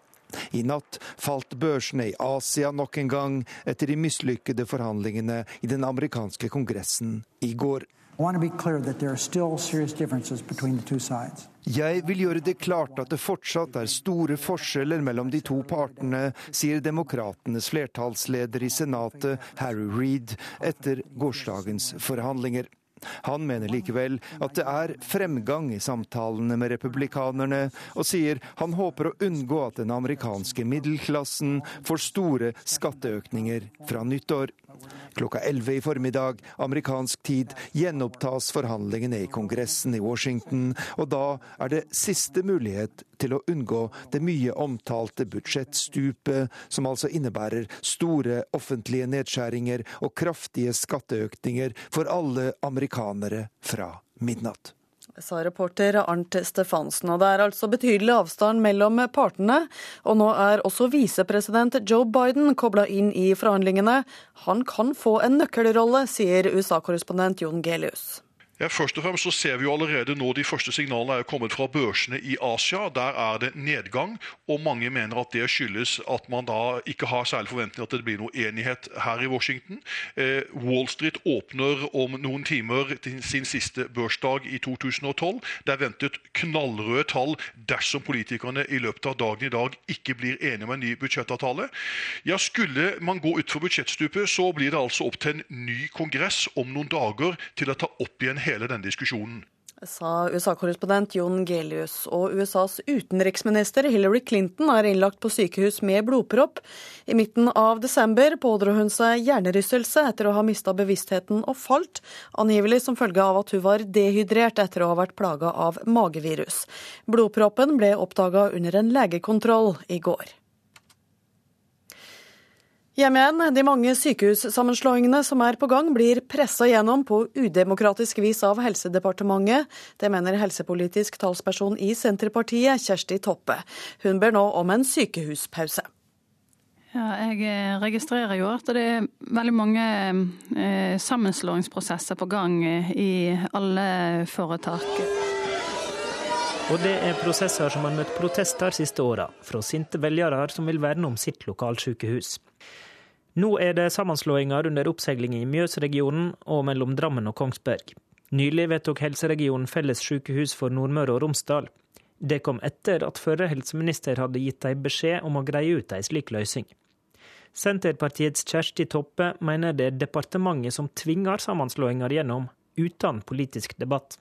I natt falt børsene i Asia nok en gang etter de mislykkede forhandlingene i den amerikanske kongressen i går. Jeg vil gjøre det klart at det fortsatt er store forskjeller mellom de to partene, sier demokratenes flertallsleder i Senatet, Harry Reed, etter gårsdagens forhandlinger. Han mener likevel at det er fremgang i samtalene med republikanerne, og sier han håper å unngå at den amerikanske middelklassen får store skatteøkninger fra nyttår. Klokka 11 i formiddag amerikansk tid gjenopptas forhandlingene i Kongressen i Washington, og da er det siste mulighet til å unngå det mye omtalte budsjettstupet, som altså innebærer store offentlige nedskjæringer og kraftige skatteøkninger for alle amerikanere fra midnatt sa reporter Arnt Stefansen. Og det er altså betydelig avstand mellom partene. Og nå er også visepresident Joe Biden kobla inn i forhandlingene. Han kan få en nøkkelrolle, sier USA-korrespondent Jon Gelius. Ja, først og fremst så ser vi jo allerede nå De første signalene er kommet fra børsene i Asia. Der er det nedgang, og mange mener at det skyldes at man da ikke har særlig forventning at det blir noe enighet her i Washington. Eh, Wall Street åpner om noen timer til sin siste børsdag i 2012. Det er ventet knallrøde tall dersom politikerne i løpet av dagen i dag ikke blir enige om en ny budsjettavtale. Ja, Skulle man gå utfor budsjettstupet, så blir det altså opp til en ny kongress om noen dager til å ta opp igjen hele hele denne diskusjonen. Sa USA-korrespondent Jon Gelius. Og USAs utenriksminister Hillary Clinton er innlagt på sykehus med blodpropp. I midten av desember pådro hun seg hjernerystelse etter å ha mista bevisstheten og falt, angivelig som følge av at hun var dehydrert etter å ha vært plaga av magevirus. Blodproppen ble oppdaga under en legekontroll i går. Hjem igjen. De mange sykehussammenslåingene som er på gang, blir pressa gjennom på udemokratisk vis av Helsedepartementet. Det mener helsepolitisk talsperson i Senterpartiet, Kjersti Toppe. Hun ber nå om en sykehuspause. Ja, jeg eh, registrerer jo at det er veldig mange eh, sammenslåingsprosesser på gang eh, i alle foretak. Og det er prosesser som har møtt protester siste åra, fra sinte velgere som vil verne om sitt lokalsykehus. Nå er det sammenslåinger under oppseiling i Mjøsregionen og mellom Drammen og Kongsberg. Nylig vedtok helseregionen felles sykehus for Nordmøre og Romsdal. Det kom etter at førre helseminister hadde gitt dem beskjed om å greie ut ei slik løsning. Senterpartiets Kjersti Toppe mener det er departementet som tvinger sammenslåinger gjennom, uten politisk debatt.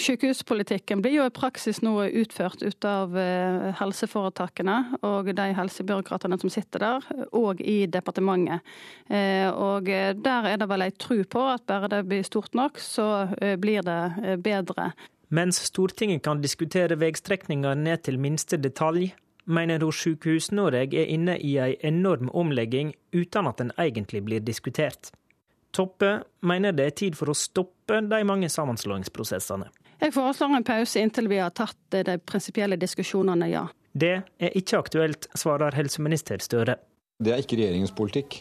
Sykehuspolitikken blir jo i praksis nå utført ut av eh, helseforetakene og de helsebyråkratene som sitter der, og i departementet. Eh, og der er det vel ei tro på at bare det blir stort nok, så eh, blir det bedre. Mens Stortinget kan diskutere veistrekninger ned til minste detalj, mener hun Sykehus-Norge er inne i ei enorm omlegging uten at den egentlig blir diskutert. Toppe mener det er tid for å stoppe de mange sammenslåingsprosessene. Jeg foreslår en pause inntil vi har tatt de prinsipielle diskusjonene, ja. Det er ikke aktuelt, svarer helseminister Støre. Det er ikke regjeringens politikk.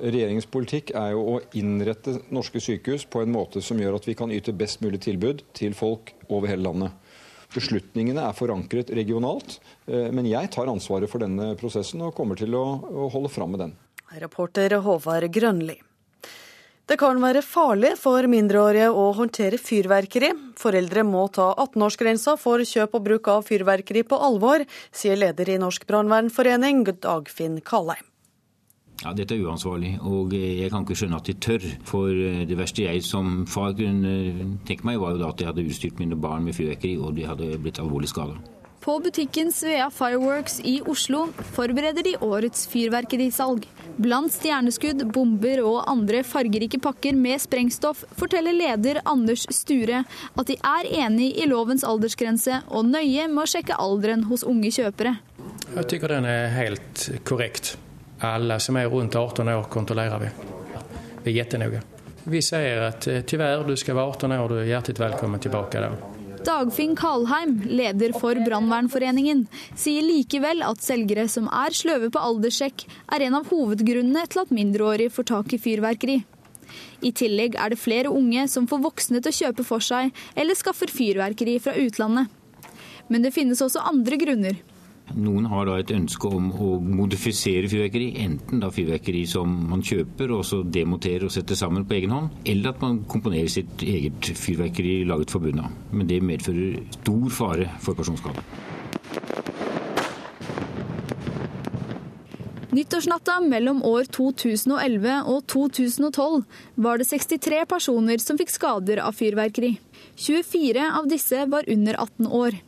Regjeringens politikk er jo å innrette norske sykehus på en måte som gjør at vi kan yte best mulig tilbud til folk over hele landet. Beslutningene er forankret regionalt, eh, men jeg tar ansvaret for denne prosessen og kommer til å holde fram med den. Reporter Håvard Grønli. Det kan være farlig for mindreårige å håndtere fyrverkeri. Foreldre må ta 18-årsgrensa for kjøp og bruk av fyrverkeri på alvor, sier leder i Norsk brannvernforening, Dagfinn Kalheim. Ja, Dette er uansvarlig, og jeg kan ikke skjønne at de tør. For eh, det verste jeg som far kunne eh, tenke meg, var jo da at jeg hadde utstyrt mine barn med fyrverkeri, og de hadde blitt alvorlig skada. På butikken Svea Fireworks i Oslo forbereder de årets fyrverkerisalg. Blant stjerneskudd, bomber og andre fargerike pakker med sprengstoff forteller leder Anders Sture at de er enig i lovens aldersgrense og nøye med å sjekke alderen hos unge kjøpere. Jeg syns den er helt korrekt. Alle som er rundt 18 år kontrollerer vi. Vi er kjempenøye. Vi sier at dessverre, tyvärr, du skal være 18 år, du er hjertelig velkommen tilbake då. Dagfinn Kalheim, leder for Brannvernforeningen, sier likevel at selgere som er sløve på alderssjekk, er en av hovedgrunnene til at mindreårige får tak i fyrverkeri. I tillegg er det flere unge som får voksne til å kjøpe for seg, eller skaffer fyrverkeri fra utlandet. Men det finnes også andre grunner. Noen har da et ønske om å modifisere fyrverkeri. Enten da fyrverkeri som man kjøper og så demonterer og setter sammen på egen hånd, eller at man komponerer sitt eget fyrverkeri laget for bunna. Men det medfører stor fare for personskade. Nyttårsnatta mellom år 2011 og 2012 var det 63 personer som fikk skader av fyrverkeri. 24 av disse var under 18 år.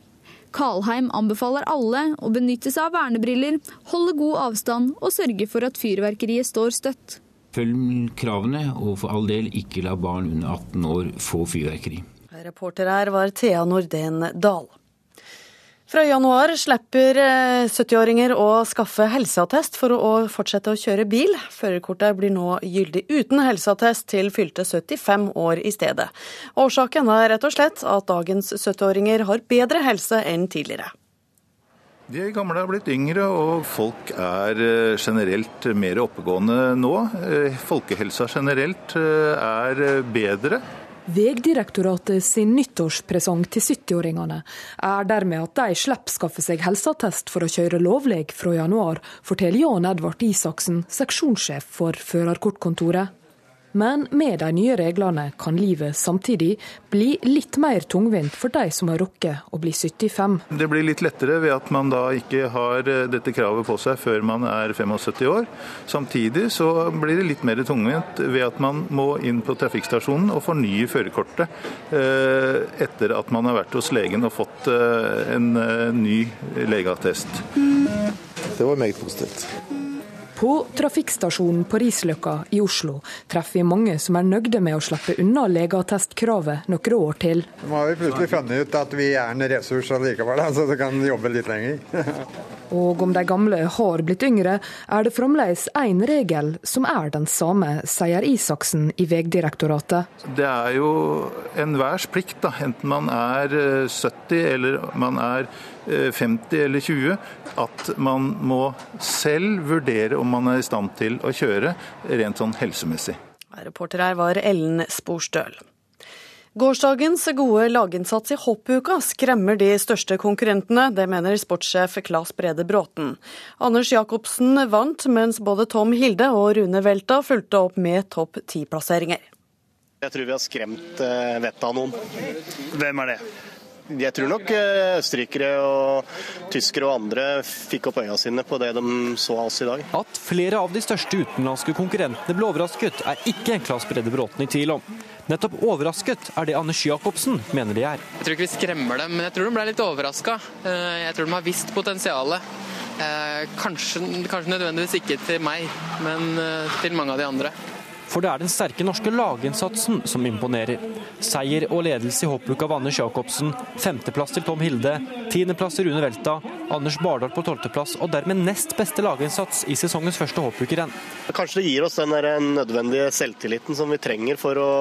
Kalheim anbefaler alle å benytte seg av vernebriller, holde god avstand og sørge for at fyrverkeriet står støtt. Følg kravene, og for all del ikke la barn under 18 år få fyrverkeri. Reporter her var Thea Nordén Dahl. Fra januar slipper 70-åringer eh, å skaffe helseattest for å fortsette å kjøre bil. Førerkortet blir nå gyldig uten helseattest til fylte 75 år i stedet. Årsaken er rett og slett at dagens 70-åringer har bedre helse enn tidligere. De gamle er blitt yngre, og folk er eh, generelt mer oppegående nå. Eh, folkehelsa generelt er bedre. Vegdirektoratet sin nyttårspresang til 70-åringene er dermed at de slipper skaffe seg helseattest for å kjøre lovlig fra januar, forteller Jan Edvard Isaksen, seksjonssjef for førerkortkontoret. Men med de nye reglene kan livet samtidig bli litt mer tungvint for de som har rukket å bli 75. Det blir litt lettere ved at man da ikke har eh, dette kravet på seg før man er 75 år. Samtidig så blir det litt mer tungvint ved at man må inn på trafikkstasjonen og fornye førerkortet eh, etter at man har vært hos legen og fått eh, en ny legeattest. Det var meget positivt. På trafikkstasjonen på Risløkka i Oslo treffer vi mange som er nøgde med å slippe unna legeattestkravet noen år til. Nå har vi plutselig funnet ut at vi er en ressurs allikevel, så vi kan jobbe litt lenger. Og om de gamle har blitt yngre, er det fremdeles én regel som er den samme, sier Isaksen i Vegdirektoratet. Det er jo enhvers plikt, da, enten man er 70 eh, eller man er 50 eh, eller 20, at man må selv vurdere om man er i stand til å kjøre rent sånn helsemessig. Reporter her var Ellen Sporstøl. Gårsdagens gode laginnsats i hoppuka skremmer de største konkurrentene. Det mener sportssjef Claes Brede Bråten. Anders Jacobsen vant, mens både Tom Hilde og Rune Velta fulgte opp med topp ti-plasseringer. Jeg tror vi har skremt eh, vettet av noen. Hvem er det? Jeg tror nok eh, østerrikere og tyskere og andre fikk opp øya sine på det de så av oss i dag. At flere av de største utenlandske konkurrentene ble overrasket, er ikke Klas Bredde Bråten i tvil om. Nettopp overrasket er det Anders Jacobsen mener de er. Jeg tror ikke vi skremmer dem, men jeg tror de ble litt overraska. Eh, jeg tror de har visst potensialet. Eh, kanskje, kanskje nødvendigvis ikke til meg, men til mange av de andre. For det er den sterke norske laginnsatsen som imponerer. Seier og ledelse i hoppluka av Anders Jacobsen, femteplass til Tom Hilde, tiendeplass til Rune Velta, Anders Bardal på tolvteplass og dermed nest beste laginnsats i sesongens første hopplukerenn. Kanskje det gir oss den nødvendige selvtilliten som vi trenger for å,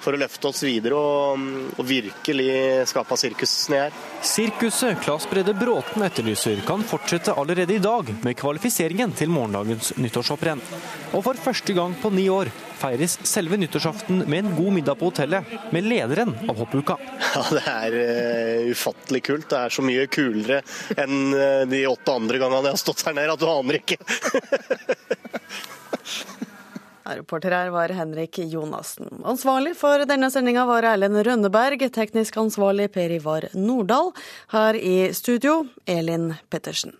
for å løfte oss videre og, og virkelig skape sirkusene her. Sirkuset Claes Brede Bråten etterlyser kan fortsette allerede i dag med kvalifiseringen til morgendagens nyttårshopprenn. Og for første gang på ni år feires selve nyttårsaften med en god middag på hotellet, med lederen av hoppuka. Ja, Det er uh, ufattelig kult. Det er så mye kulere enn uh, de åtte andre gangene jeg har stått her nede, at du aner ikke. Reporter her var Henrik Jonassen. Ansvarlig for denne sendinga var Erlend Rønneberg, teknisk ansvarlig Per Ivar Nordahl. Her i studio, Elin Pettersen.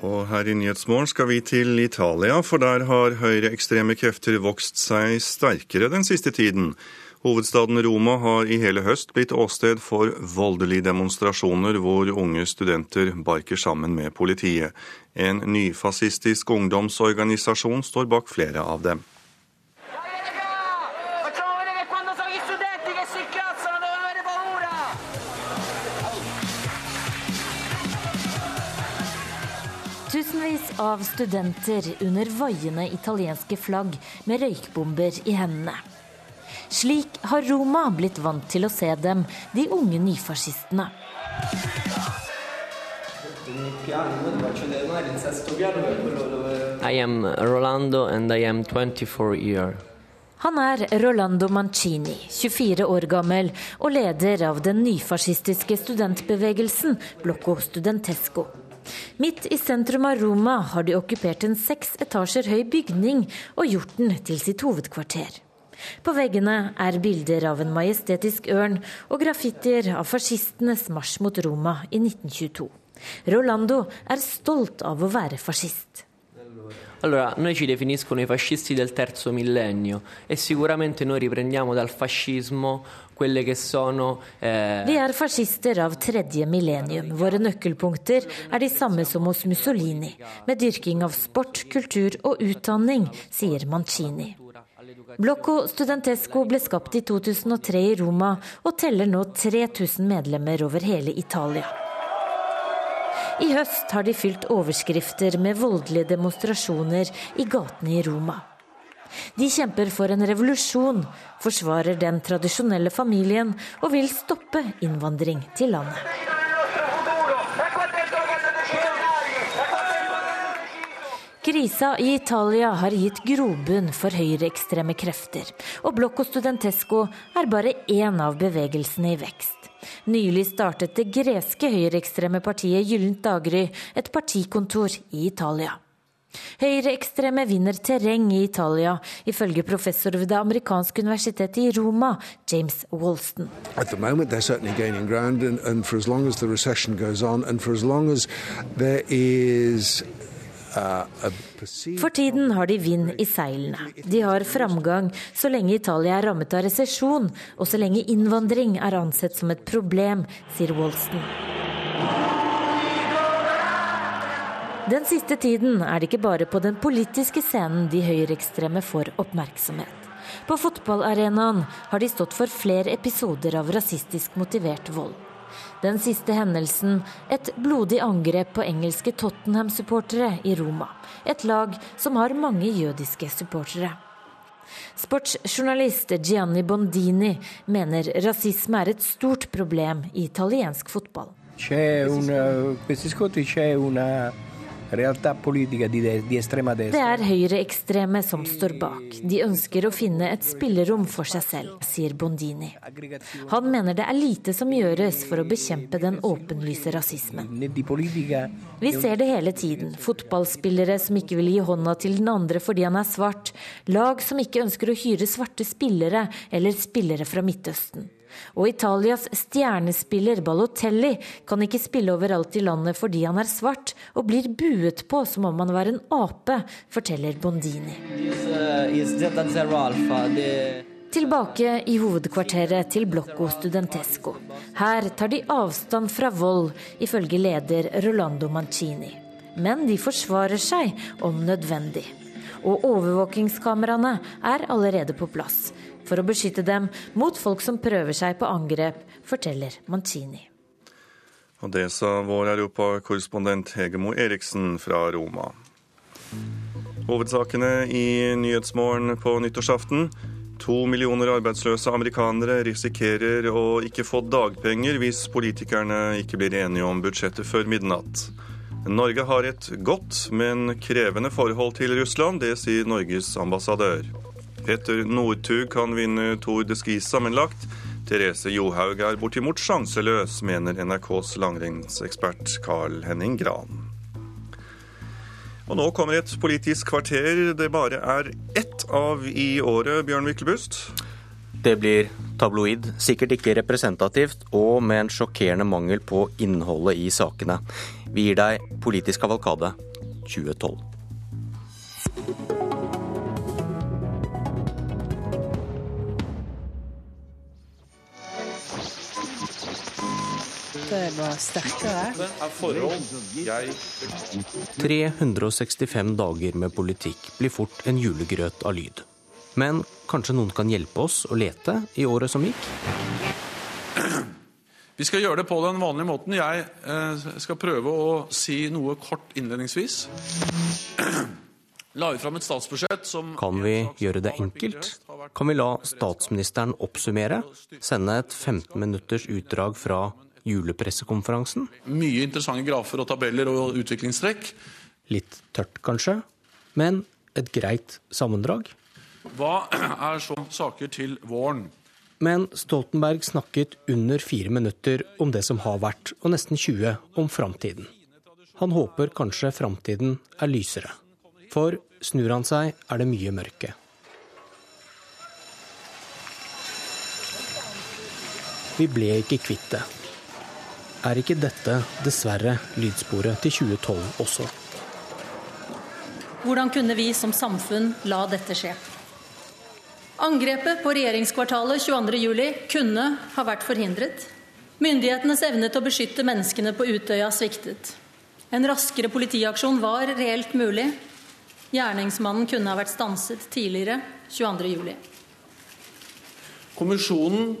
Og her i Nyhetsmorgen skal vi til Italia, for der har høyreekstreme krefter vokst seg sterkere den siste tiden. Hovedstaden Roma har i hele høst blitt åsted for voldelige demonstrasjoner hvor unge studenter barker sammen med politiet. En nyfascistisk ungdomsorganisasjon står bak flere av dem. Av studenter under vaiende italienske flagg med røykbomber i hendene. Slik har Roma blitt vant til å se dem, de unge nyfascistene. I am Rolando and I am 24 years. Han er Rolando Mancini, 24 år gammel og leder av den nyfascistiske studentbevegelsen Blocco Studentesco. Midt i sentrum av Roma har de okkupert en seks etasjer høy bygning og gjort den til sitt hovedkvarter. På veggene er bilder av en majestetisk ørn og graffitier av fascistenes marsj mot Roma i 1922. Rolando er stolt av å være fascist. Allora, noi ci definiscono i fascisti del terzo millennio e sicuramente noi riprendiamo dal fascismo quelle che sono eh... Vi er fascister av tredje millennium. Våre nøkkelpunkter er de samme som hos Mussolini, med dyrking av sport, kultur og utdanning, sier Mancini. Blocco Studentesco ble skapt i 2003 i Roma og teller nå 3000 medlemmer over hele Italia. I høst har de fylt overskrifter med voldelige demonstrasjoner i gatene i Roma. De kjemper for en revolusjon, forsvarer den tradisjonelle familien og vil stoppe innvandring til landet. Krisa i Italia har gitt grobunn for høyreekstreme krefter, og Blocco Studentesco er bare én av bevegelsene i vekst. Nylig startet det greske høyreekstreme partiet Gyllent daggry et partikontor i Italia. Høyreekstreme vinner terreng i Italia, ifølge professor ved det amerikanske universitetet i Roma, James Walston. At the moment they're certainly gaining ground, and, and for as long as the recession goes on, and for as long as there is for tiden har de vind i seilene. De har framgang så lenge Italia er rammet av resesjon, og så lenge innvandring er ansett som et problem, sier Walston. Den siste tiden er det ikke bare på den politiske scenen de høyreekstreme får oppmerksomhet. På fotballarenaen har de stått for flere episoder av rasistisk motivert vold. Den siste hendelsen et blodig angrep på engelske Tottenham-supportere i Roma. Et lag som har mange jødiske supportere. Sportsjournalist Gianni Bondini mener rasisme er et stort problem i italiensk fotball. C'è una, questi scontri c'è una det er høyreekstreme som står bak. De ønsker å finne et spillerom for seg selv, sier Bondini. Han mener det er lite som gjøres for å bekjempe den åpenlyse rasismen. Vi ser det hele tiden. Fotballspillere som ikke vil gi hånda til den andre fordi han er svart. Lag som ikke ønsker å hyre svarte spillere eller spillere fra Midtøsten. Og Italias stjernespiller Balotelli kan ikke spille overalt i landet fordi han er svart, og blir buet på som om han var en ape, forteller Bondini. Tilbake i hovedkvarteret til Blocco Studentesco. Her tar de avstand fra vold, ifølge leder Rolando Mancini. Men de forsvarer seg om nødvendig. Og overvåkingskameraene er allerede på plass for å beskytte dem mot folk som prøver seg på angrep, forteller Mancini. Og det sa vår europakorrespondent Hegemo Eriksen fra Roma. Hovedsakene i Nyhetsmorgen på nyttårsaften. To millioner arbeidsløse amerikanere risikerer å ikke få dagpenger hvis politikerne ikke blir enige om budsjettet før midnatt. Norge har et godt, men krevende forhold til Russland. Det sier Norges ambassadør. Petter Northug kan vinne Tour de Ski sammenlagt. Therese Johaug er bortimot sjanseløs, mener NRKs langrennsekspert Carl Henning Gran. Og nå kommer et politisk kvarter det bare er ett av i året, Bjørn Myklebust. Det blir tabloid, sikkert ikke representativt, og med en sjokkerende mangel på innholdet i sakene. Vi gir deg Politisk kavalkade 2012. det var sterkere. Er forhold jeg 365 dager med politikk blir fort en julegrøt av lyd. Men kanskje noen kan hjelpe oss å lete i året som gikk? Vi skal gjøre det på den vanlige måten. Jeg eh, skal prøve å si noe kort innledningsvis. La vi fram et statsbudsjett som Kan vi gjøre det enkelt? Kan vi la statsministeren oppsummere? Sende et 15 minutters utdrag fra julepressekonferansen. Mye interessante grafer og tabeller og utviklingstrekk. Litt tørt, kanskje, men et greit sammendrag. Hva er så saker til våren? Men Stoltenberg snakket under fire minutter om det som har vært, og nesten 20 om framtiden. Han håper kanskje framtiden er lysere. For snur han seg, er det mye mørke. Vi ble ikke kvitt det. Er ikke dette dessverre lydsporet til 2012 også? Hvordan kunne vi som samfunn la dette skje? Angrepet på regjeringskvartalet 22.07 kunne ha vært forhindret. Myndighetenes evne til å beskytte menneskene på Utøya sviktet. En raskere politiaksjon var reelt mulig. Gjerningsmannen kunne ha vært stanset tidligere 22.07. Kommisjonen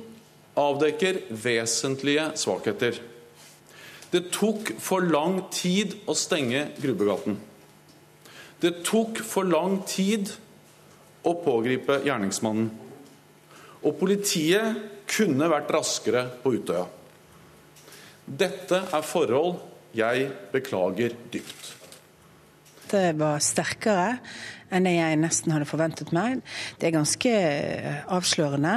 avdekker vesentlige svakheter. Det tok for lang tid å stenge Grubbegaten. Det tok for lang tid å pågripe gjerningsmannen. Og politiet kunne vært raskere på Utøya. Dette er forhold jeg beklager dypt. Det var sterkere enn det jeg nesten hadde forventet meg. Det er ganske avslørende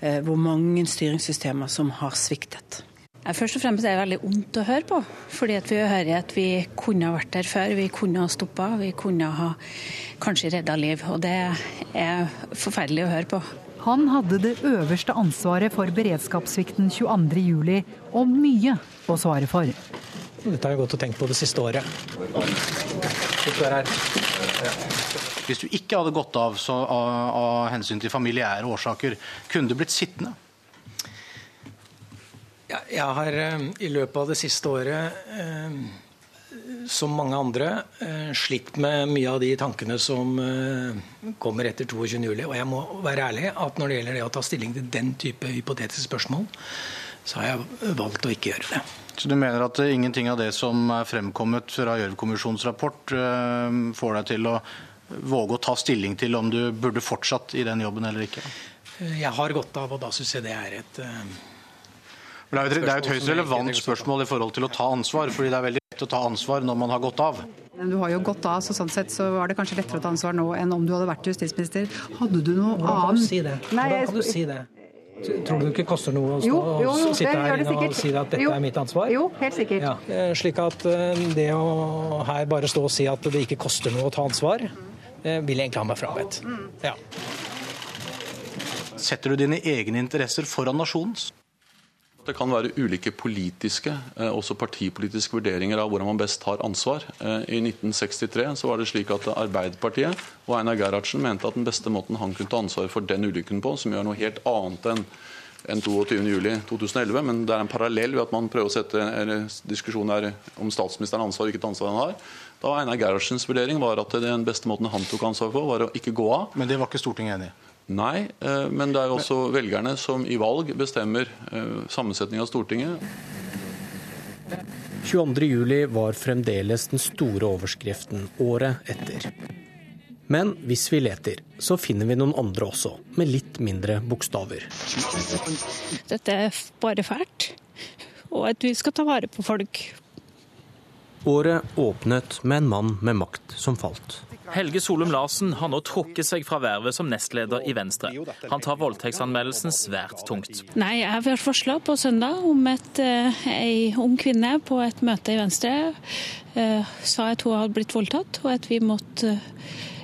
eh, hvor mange styringssystemer som har sviktet. Først og fremst er det veldig vondt å høre på. Fordi at vi hører at vi kunne ha vært der før, vi kunne ha stoppa, vi kunne ha kanskje redda liv. Og det er forferdelig å høre på. Han hadde det øverste ansvaret for beredskapssvikten 22.07, og mye å svare for. Dette har jeg gått og tenkt på det siste året. Hvis du ikke hadde gått av av, av hensyn til familiære årsaker, kunne du blitt sittende? Jeg har eh, i løpet av det siste året, eh, som mange andre, eh, slitt med mye av de tankene som kommer etter 22.07. Og jeg må være ærlig at når det gjelder det å ta stilling til den type hypotetiske spørsmål, så har jeg valgt å ikke gjøre det. Så du mener at ingenting av det som er fremkommet fra Gjørv-kommisjonens rapport, får deg til å våge å ta stilling til om du burde fortsatt i den jobben eller ikke? Jeg har gått av, og da syns jeg det er et det er, jo, det er et høyst relevant spørsmål i forhold til å ta ansvar, fordi det er veldig lett å ta ansvar når man har gått av. Men Du har jo gått av, så sånn sett så var det kanskje lettere å ta ansvar nå enn om du hadde vært justisminister. Hadde du noe annet Hvordan kan du si det? Hvordan kan du si det? Tror du ikke koster noe å stå, jo, jo, jo, sitte her inne og si at dette er mitt ansvar? Jo, helt sikkert. Ja. Eh, slik at eh, det å her bare stå og si at det ikke koster noe å ta ansvar, mm. vil jeg egentlig ha meg frabedt. Mm. Ja. setter du dine egne interesser foran nasjonens? Det kan være ulike politiske, eh, også partipolitiske vurderinger av hvordan man best tar ansvar. Eh, I 1963 så var det slik at Arbeiderpartiet og Einar Gerhardsen mente at den beste måten han kunne ta ansvar for den ulykken på, som gjør noe helt annet enn enn 22.07.2011, men det er en parallell ved at man prøver å sette diskusjonen om statsministeren ansvar og hvilket ansvar han har. Da var Einar Gerhardsens vurdering var at den beste måten han tok ansvar for, var å ikke gå av. Men det var ikke Stortinget enig i? Nei, eh, men det er også velgerne som i valg bestemmer sammensetningen av Stortinget. 22.07 var fremdeles den store overskriften året etter. Men hvis vi leter, så finner vi noen andre også, med litt mindre bokstaver. Dette er bare fælt, og at vi skal ta vare på folk. Året åpnet med en mann med makt som falt. Helge Solum Larsen har nå trukket seg fra vervet som nestleder i Venstre. Han tar voldtektsanmeldelsen svært tungt. Nei, jeg har forslag på søndag om at uh, ei ung kvinne på et møte i Venstre uh, sa at hun hadde blitt voldtatt, og at vi måtte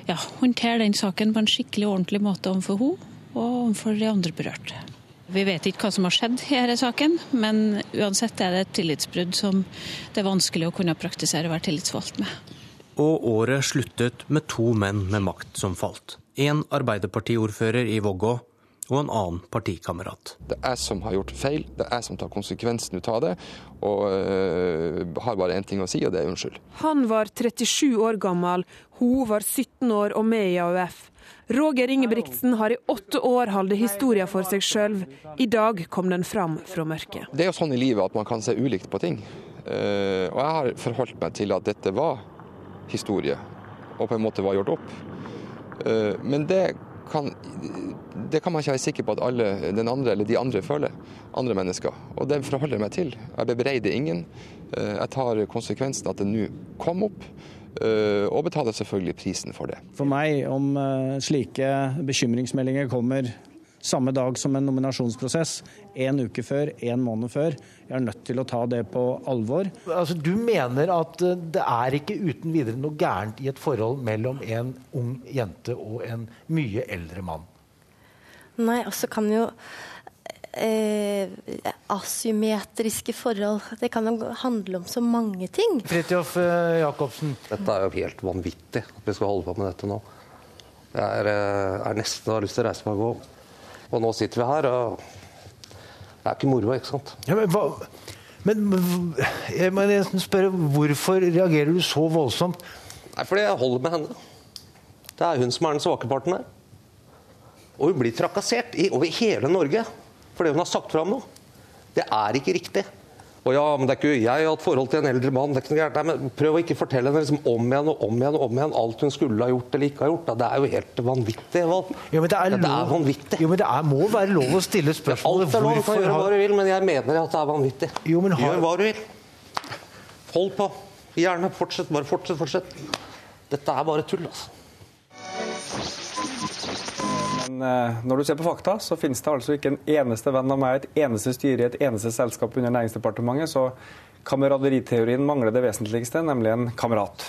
ja, håndtere den saken på en skikkelig ordentlig måte overfor henne og overfor de andre berørte. Vi vet ikke hva som har skjedd i denne saken, men uansett er det et tillitsbrudd som det er vanskelig å kunne praktisere å være tillitsvalgt med og året sluttet med to menn med makt som falt. En Arbeiderpartiordfører i Vågå og en annen partikamerat. Det er jeg som har gjort feil, det er jeg som tar konsekvensen ut av det, og øh, har bare én ting å si, og det er unnskyld. Han var 37 år gammel, hun var 17 år og med i AUF. Roger Ingebrigtsen har i åtte år holdt historien for seg sjøl. I dag kom den fram fra mørket. Det er jo sånn i livet at man kan se ulikt på ting. Uh, og jeg har forholdt meg til at dette var historie, og på en måte var gjort opp. Eh, men det kan, det kan man ikke være sikker på at alle den andre eller de andre føler. Andre mennesker. Og det forholder jeg meg til. Jeg bebreider ingen. Eh, jeg tar konsekvensen at det nå kom opp. Eh, og betaler selvfølgelig prisen for det. For meg, om slike bekymringsmeldinger kommer samme dag som en nominasjonsprosess. En uke før, en måned før. Jeg er nødt til å ta det på alvor. Altså, du mener at eh, det er ikke uten videre noe gærent i et forhold mellom en ung jente og en mye eldre mann? Nei, altså kan jo eh, asymmetriske forhold. Det kan jo handle om så mange ting. Fridtjof eh, Jacobsen? Dette er jo helt vanvittig at vi skal holde på med dette nå. Jeg er, eh, er nesten har lyst til å reise meg og gå. Og nå sitter vi her, og det er ikke moro, ikke sant? Ja, men, hva, men jeg må nesten spørre, hvorfor reagerer du så voldsomt? Nei, Fordi jeg holder med henne. Det er hun som er den svake parten her. Og hun blir trakassert i, over hele Norge fordi hun har sagt fra om noe. Det er ikke riktig. Og ja, men det er ikke, Jeg har hatt forhold til en eldre mann. det er ikke noe gærent. Nei, men Prøv å ikke fortelle henne liksom om igjen og om igjen og om igjen alt hun skulle ha gjort eller ikke ha gjort. Da. Det er jo helt vanvittig. Val. Jo, men det er, det er vanvittig. Jo, men det er, må være lov å stille spørsmål Alt er lov, du kan gjøre hva du vil, men jeg mener at det er vanvittig. Jo, men har... Gjør hva du vil. Hold på. Gjerne. Fortsett. Bare fortsett, fortsett. Dette er bare tull, altså. Men eh, når du ser på fakta, så finnes det altså ikke en eneste venn av meg, et eneste styre i et eneste selskap under Næringsdepartementet. Så kameraderiteorien mangler det vesentligste, nemlig en kamerat.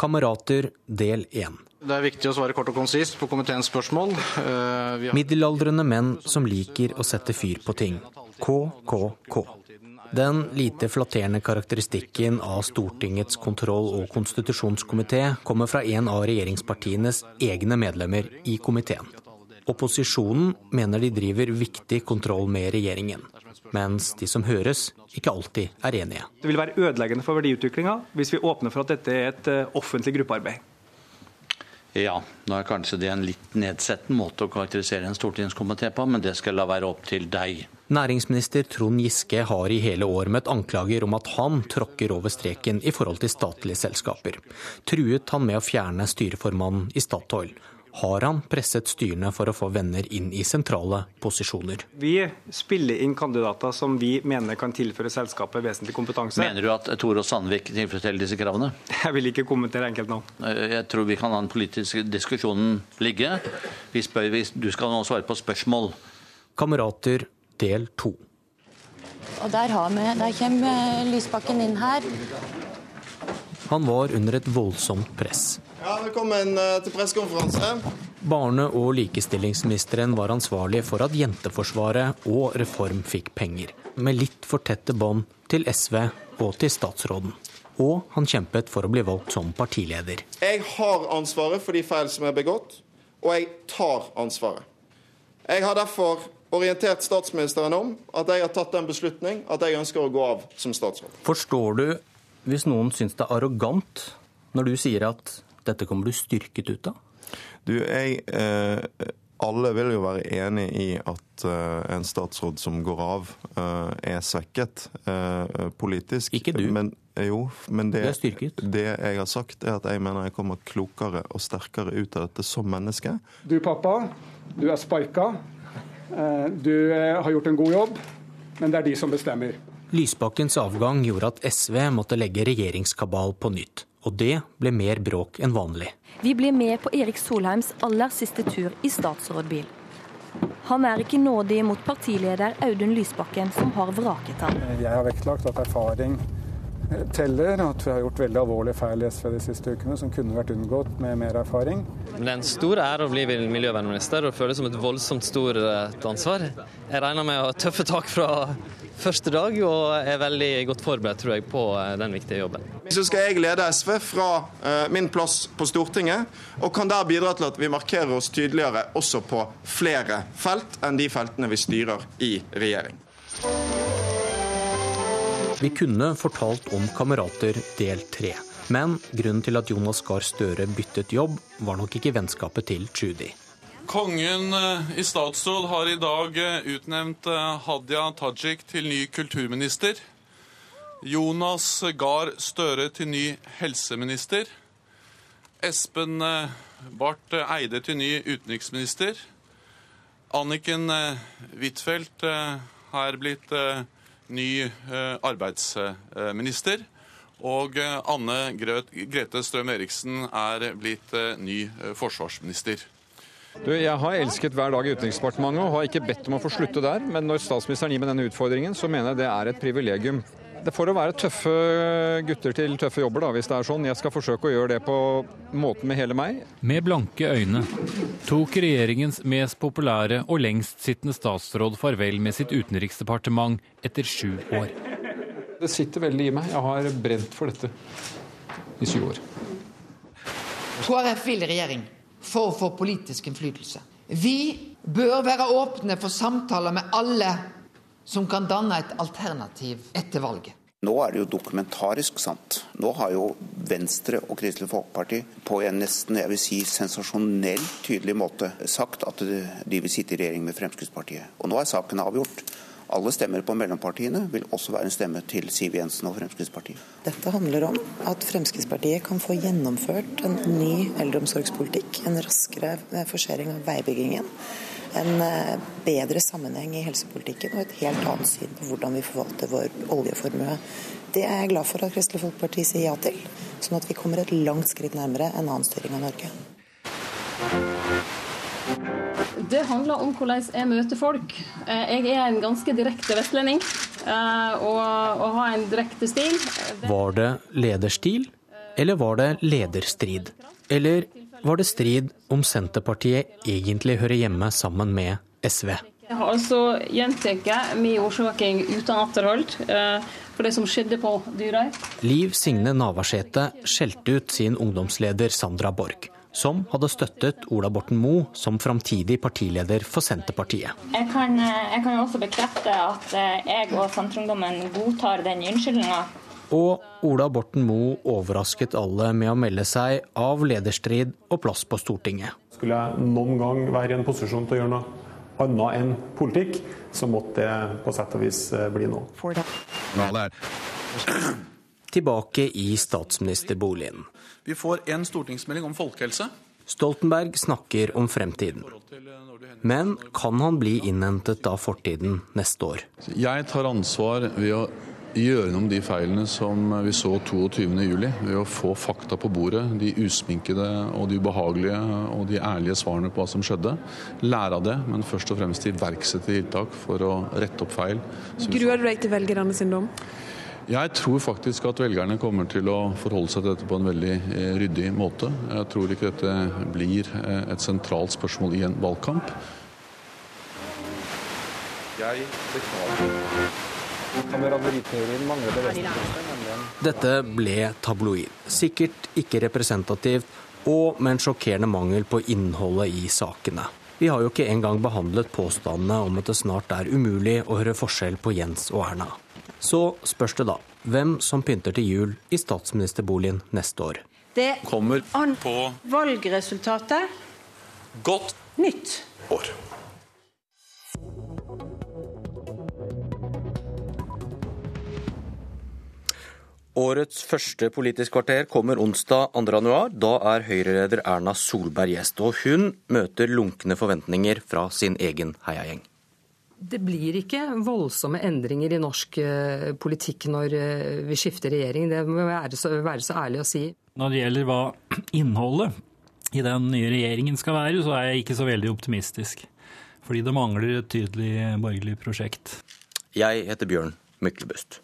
Kamerater del 1. Det er viktig å svare kort og konsist på komiteens spørsmål. Uh, har... Middelaldrende menn som liker å sette fyr på ting. KKK. Den lite flatterende karakteristikken av Stortingets kontroll- og konstitusjonskomité kommer fra en av regjeringspartienes egne medlemmer i komiteen. Opposisjonen mener de driver viktig kontroll med regjeringen, mens de som høres, ikke alltid er enige. Det vil være ødeleggende for verdiutviklinga hvis vi åpner for at dette er et eh, offentlig gruppearbeid. Ja, nå er kanskje det en litt nedsettende måte å karakterisere en stortingskomité på, men det skal la være opp til deg. Næringsminister Trond Giske har i hele år møtt anklager om at han tråkker over streken i forhold til statlige selskaper. Truet han med å fjerne styreformannen i Statoil, har han presset styrene for å få venner inn i sentrale posisjoner. Vi spiller inn kandidater som vi mener kan tilføre selskapet vesentlig kompetanse. Mener du at Tore Sandvik tilfredsstiller disse kravene? Jeg vil ikke kommentere enkeltnavn. Jeg tror vi kan la den politiske diskusjonen ligge. Vi spør, du skal nå svare på spørsmål. Kamerater del to. Og der, har vi, der kommer Lysbakken inn her. Han var under et voldsomt press. Ja, Velkommen eh, til pressekonferanse. Barne- og likestillingsministeren var ansvarlig for at Jenteforsvaret og Reform fikk penger, med litt for tette bånd til SV og til statsråden. Og han kjempet for å bli valgt som partileder. Jeg har ansvaret for de feil som er begått, og jeg tar ansvaret. Jeg har derfor orientert statsministeren om at jeg har tatt den beslutning at jeg ønsker å gå av som statsråd. Forstår du hvis noen syns det er arrogant når du sier at dette kommer du styrket ut av? Du, jeg, eh, alle vil jo være enig i at eh, en statsråd som går av, eh, er svekket eh, politisk. Ikke du. Men, jo, men det, det, er det jeg har sagt, er at jeg mener jeg kommer klokere og sterkere ut av dette som menneske. Du pappa, du er sparka. Eh, Du har gjort en god jobb, men det er de som bestemmer. Lysbakkens avgang gjorde at SV måtte legge regjeringskabal på nytt. Og det ble mer bråk enn vanlig. Vi blir med på Erik Solheims aller siste tur i statsrådbil. Han er ikke nådig mot partileder Audun Lysbakken, som har vraket ham. Jeg har vektlagt at erfaring eh, teller, at vi har gjort veldig alvorlige feil i SV de siste ukene som kunne vært unngått med mer erfaring. Men Det er en stor ære å bli miljøvernminister, og det føles som et voldsomt stort ansvar. Jeg regner med å ha tøffe tak fra første dag, og er veldig godt forberedt tror jeg, på eh, den viktige jobben. Så skal jeg lede SV fra eh, min plass på Stortinget, og kan der bidra til at vi markerer oss tydeligere også på flere felt enn de feltene vi styrer i regjering. Vi kunne fortalt om Kamerater del tre. Men grunnen til at Jonas Gahr Støre byttet jobb, var nok ikke vennskapet til Trudy. Kongen eh, i statsråd har i dag eh, utnevnt eh, Hadia Tajik til ny kulturminister. Jonas Gahr Støre til ny helseminister. Espen Barth Eide til ny utenriksminister. Anniken Huitfeldt er blitt ny arbeidsminister. Og Anne Grete Strøm Eriksen er blitt ny forsvarsminister. Du, jeg har elsket hver dag i Utenriksdepartementet og har ikke bedt om å få slutte der. Men når statsministeren gir meg denne utfordringen, så mener jeg det er et privilegium. Det får å være tøffe gutter til tøffe jobber, da, hvis det er sånn. Jeg skal forsøke å gjøre det på måten med hele meg. Med blanke øyne tok regjeringens mest populære og lengstsittende statsråd farvel med sitt utenriksdepartement etter sju år. Det sitter veldig i meg. Jeg har brent for dette i syv år. KrF vil i for å få politisk innflytelse. Vi bør være åpne for samtaler med alle som kan danne et alternativ etter valget. Nå er det jo dokumentarisk sant. Nå har jo Venstre og Kristelig Folkeparti på en nesten jeg vil si, sensasjonell tydelig måte sagt at de vil sitte i regjering med Fremskrittspartiet. Og nå er saken avgjort. Alle stemmer på mellompartiene vil også være en stemme til Siv Jensen og Fremskrittspartiet. Dette handler om at Fremskrittspartiet kan få gjennomført en ny eldreomsorgspolitikk. En raskere forsering av veibyggingen. En bedre sammenheng i helsepolitikken og et helt annet syn på hvordan vi forvalter vår oljeformue. Det er jeg glad for at Kristelig Folkeparti sier ja til, sånn at vi kommer et langt skritt nærmere en annen styring av Norge. Det handler om hvordan jeg møter folk. Jeg er en ganske direkte vestlending, og, og har en direkte stil. Var det lederstil, eller var det lederstrid? Eller var det strid om Senterpartiet egentlig hører hjemme sammen med SV? Jeg har altså gjentatt min årsaking uten atterhold for det som skjedde på Dyrøy. Liv Signe Navarsete skjelte ut sin ungdomsleder Sandra Borch som hadde støttet Ola Borten Moe som framtidig partileder for Senterpartiet. Jeg kan, jeg kan også bekrefte at jeg og Senterungdommen godtar den unnskyldninga. Og Ola Borten Moe overrasket alle med å melde seg av lederstrid og plass på Stortinget. Skulle jeg noen gang være i en posisjon til å gjøre noe annet enn politikk, så måtte det på sett og vis bli nå. Tilbake i statsministerboligen. Vi får en stortingsmelding om folkehelse. Stoltenberg snakker om fremtiden. Men kan han bli innhentet av fortiden neste år? Jeg tar ansvar ved å gjøre noe med de feilene som vi så 22.07. Ved å få fakta på bordet, de usminkede og de ubehagelige og de ærlige svarene på hva som skjedde. Lære av det, men først og fremst iverksette tiltak for å rette opp feil. Gruer du deg til velgerne sin dom? Jeg tror faktisk at velgerne kommer til å forholde seg til dette på en veldig eh, ryddig måte. Jeg tror ikke dette blir eh, et sentralt spørsmål i en valgkamp. Jeg beklager. Dette ble tabloid. Sikkert ikke representativt, og med en sjokkerende mangel på innholdet i sakene. Vi har jo ikke engang behandlet påstandene om at det snart er umulig å høre forskjell på Jens og Erna. Så spørs det da hvem som pynter til jul i statsministerboligen neste år. Det Kommer an på valgresultatet godt nytt. år. Årets første Politisk kvarter kommer onsdag 2. januar. Da er Høyre-leder Erna Solberg gjest, og hun møter lunkne forventninger fra sin egen heiagjeng. Det blir ikke voldsomme endringer i norsk eh, politikk når eh, vi skifter regjering. Det må være så, være så ærlig å si. Når det gjelder hva innholdet i den nye regjeringen skal være, så er jeg ikke så veldig optimistisk. Fordi det mangler et tydelig borgerlig prosjekt. Jeg heter Bjørn Myklebust.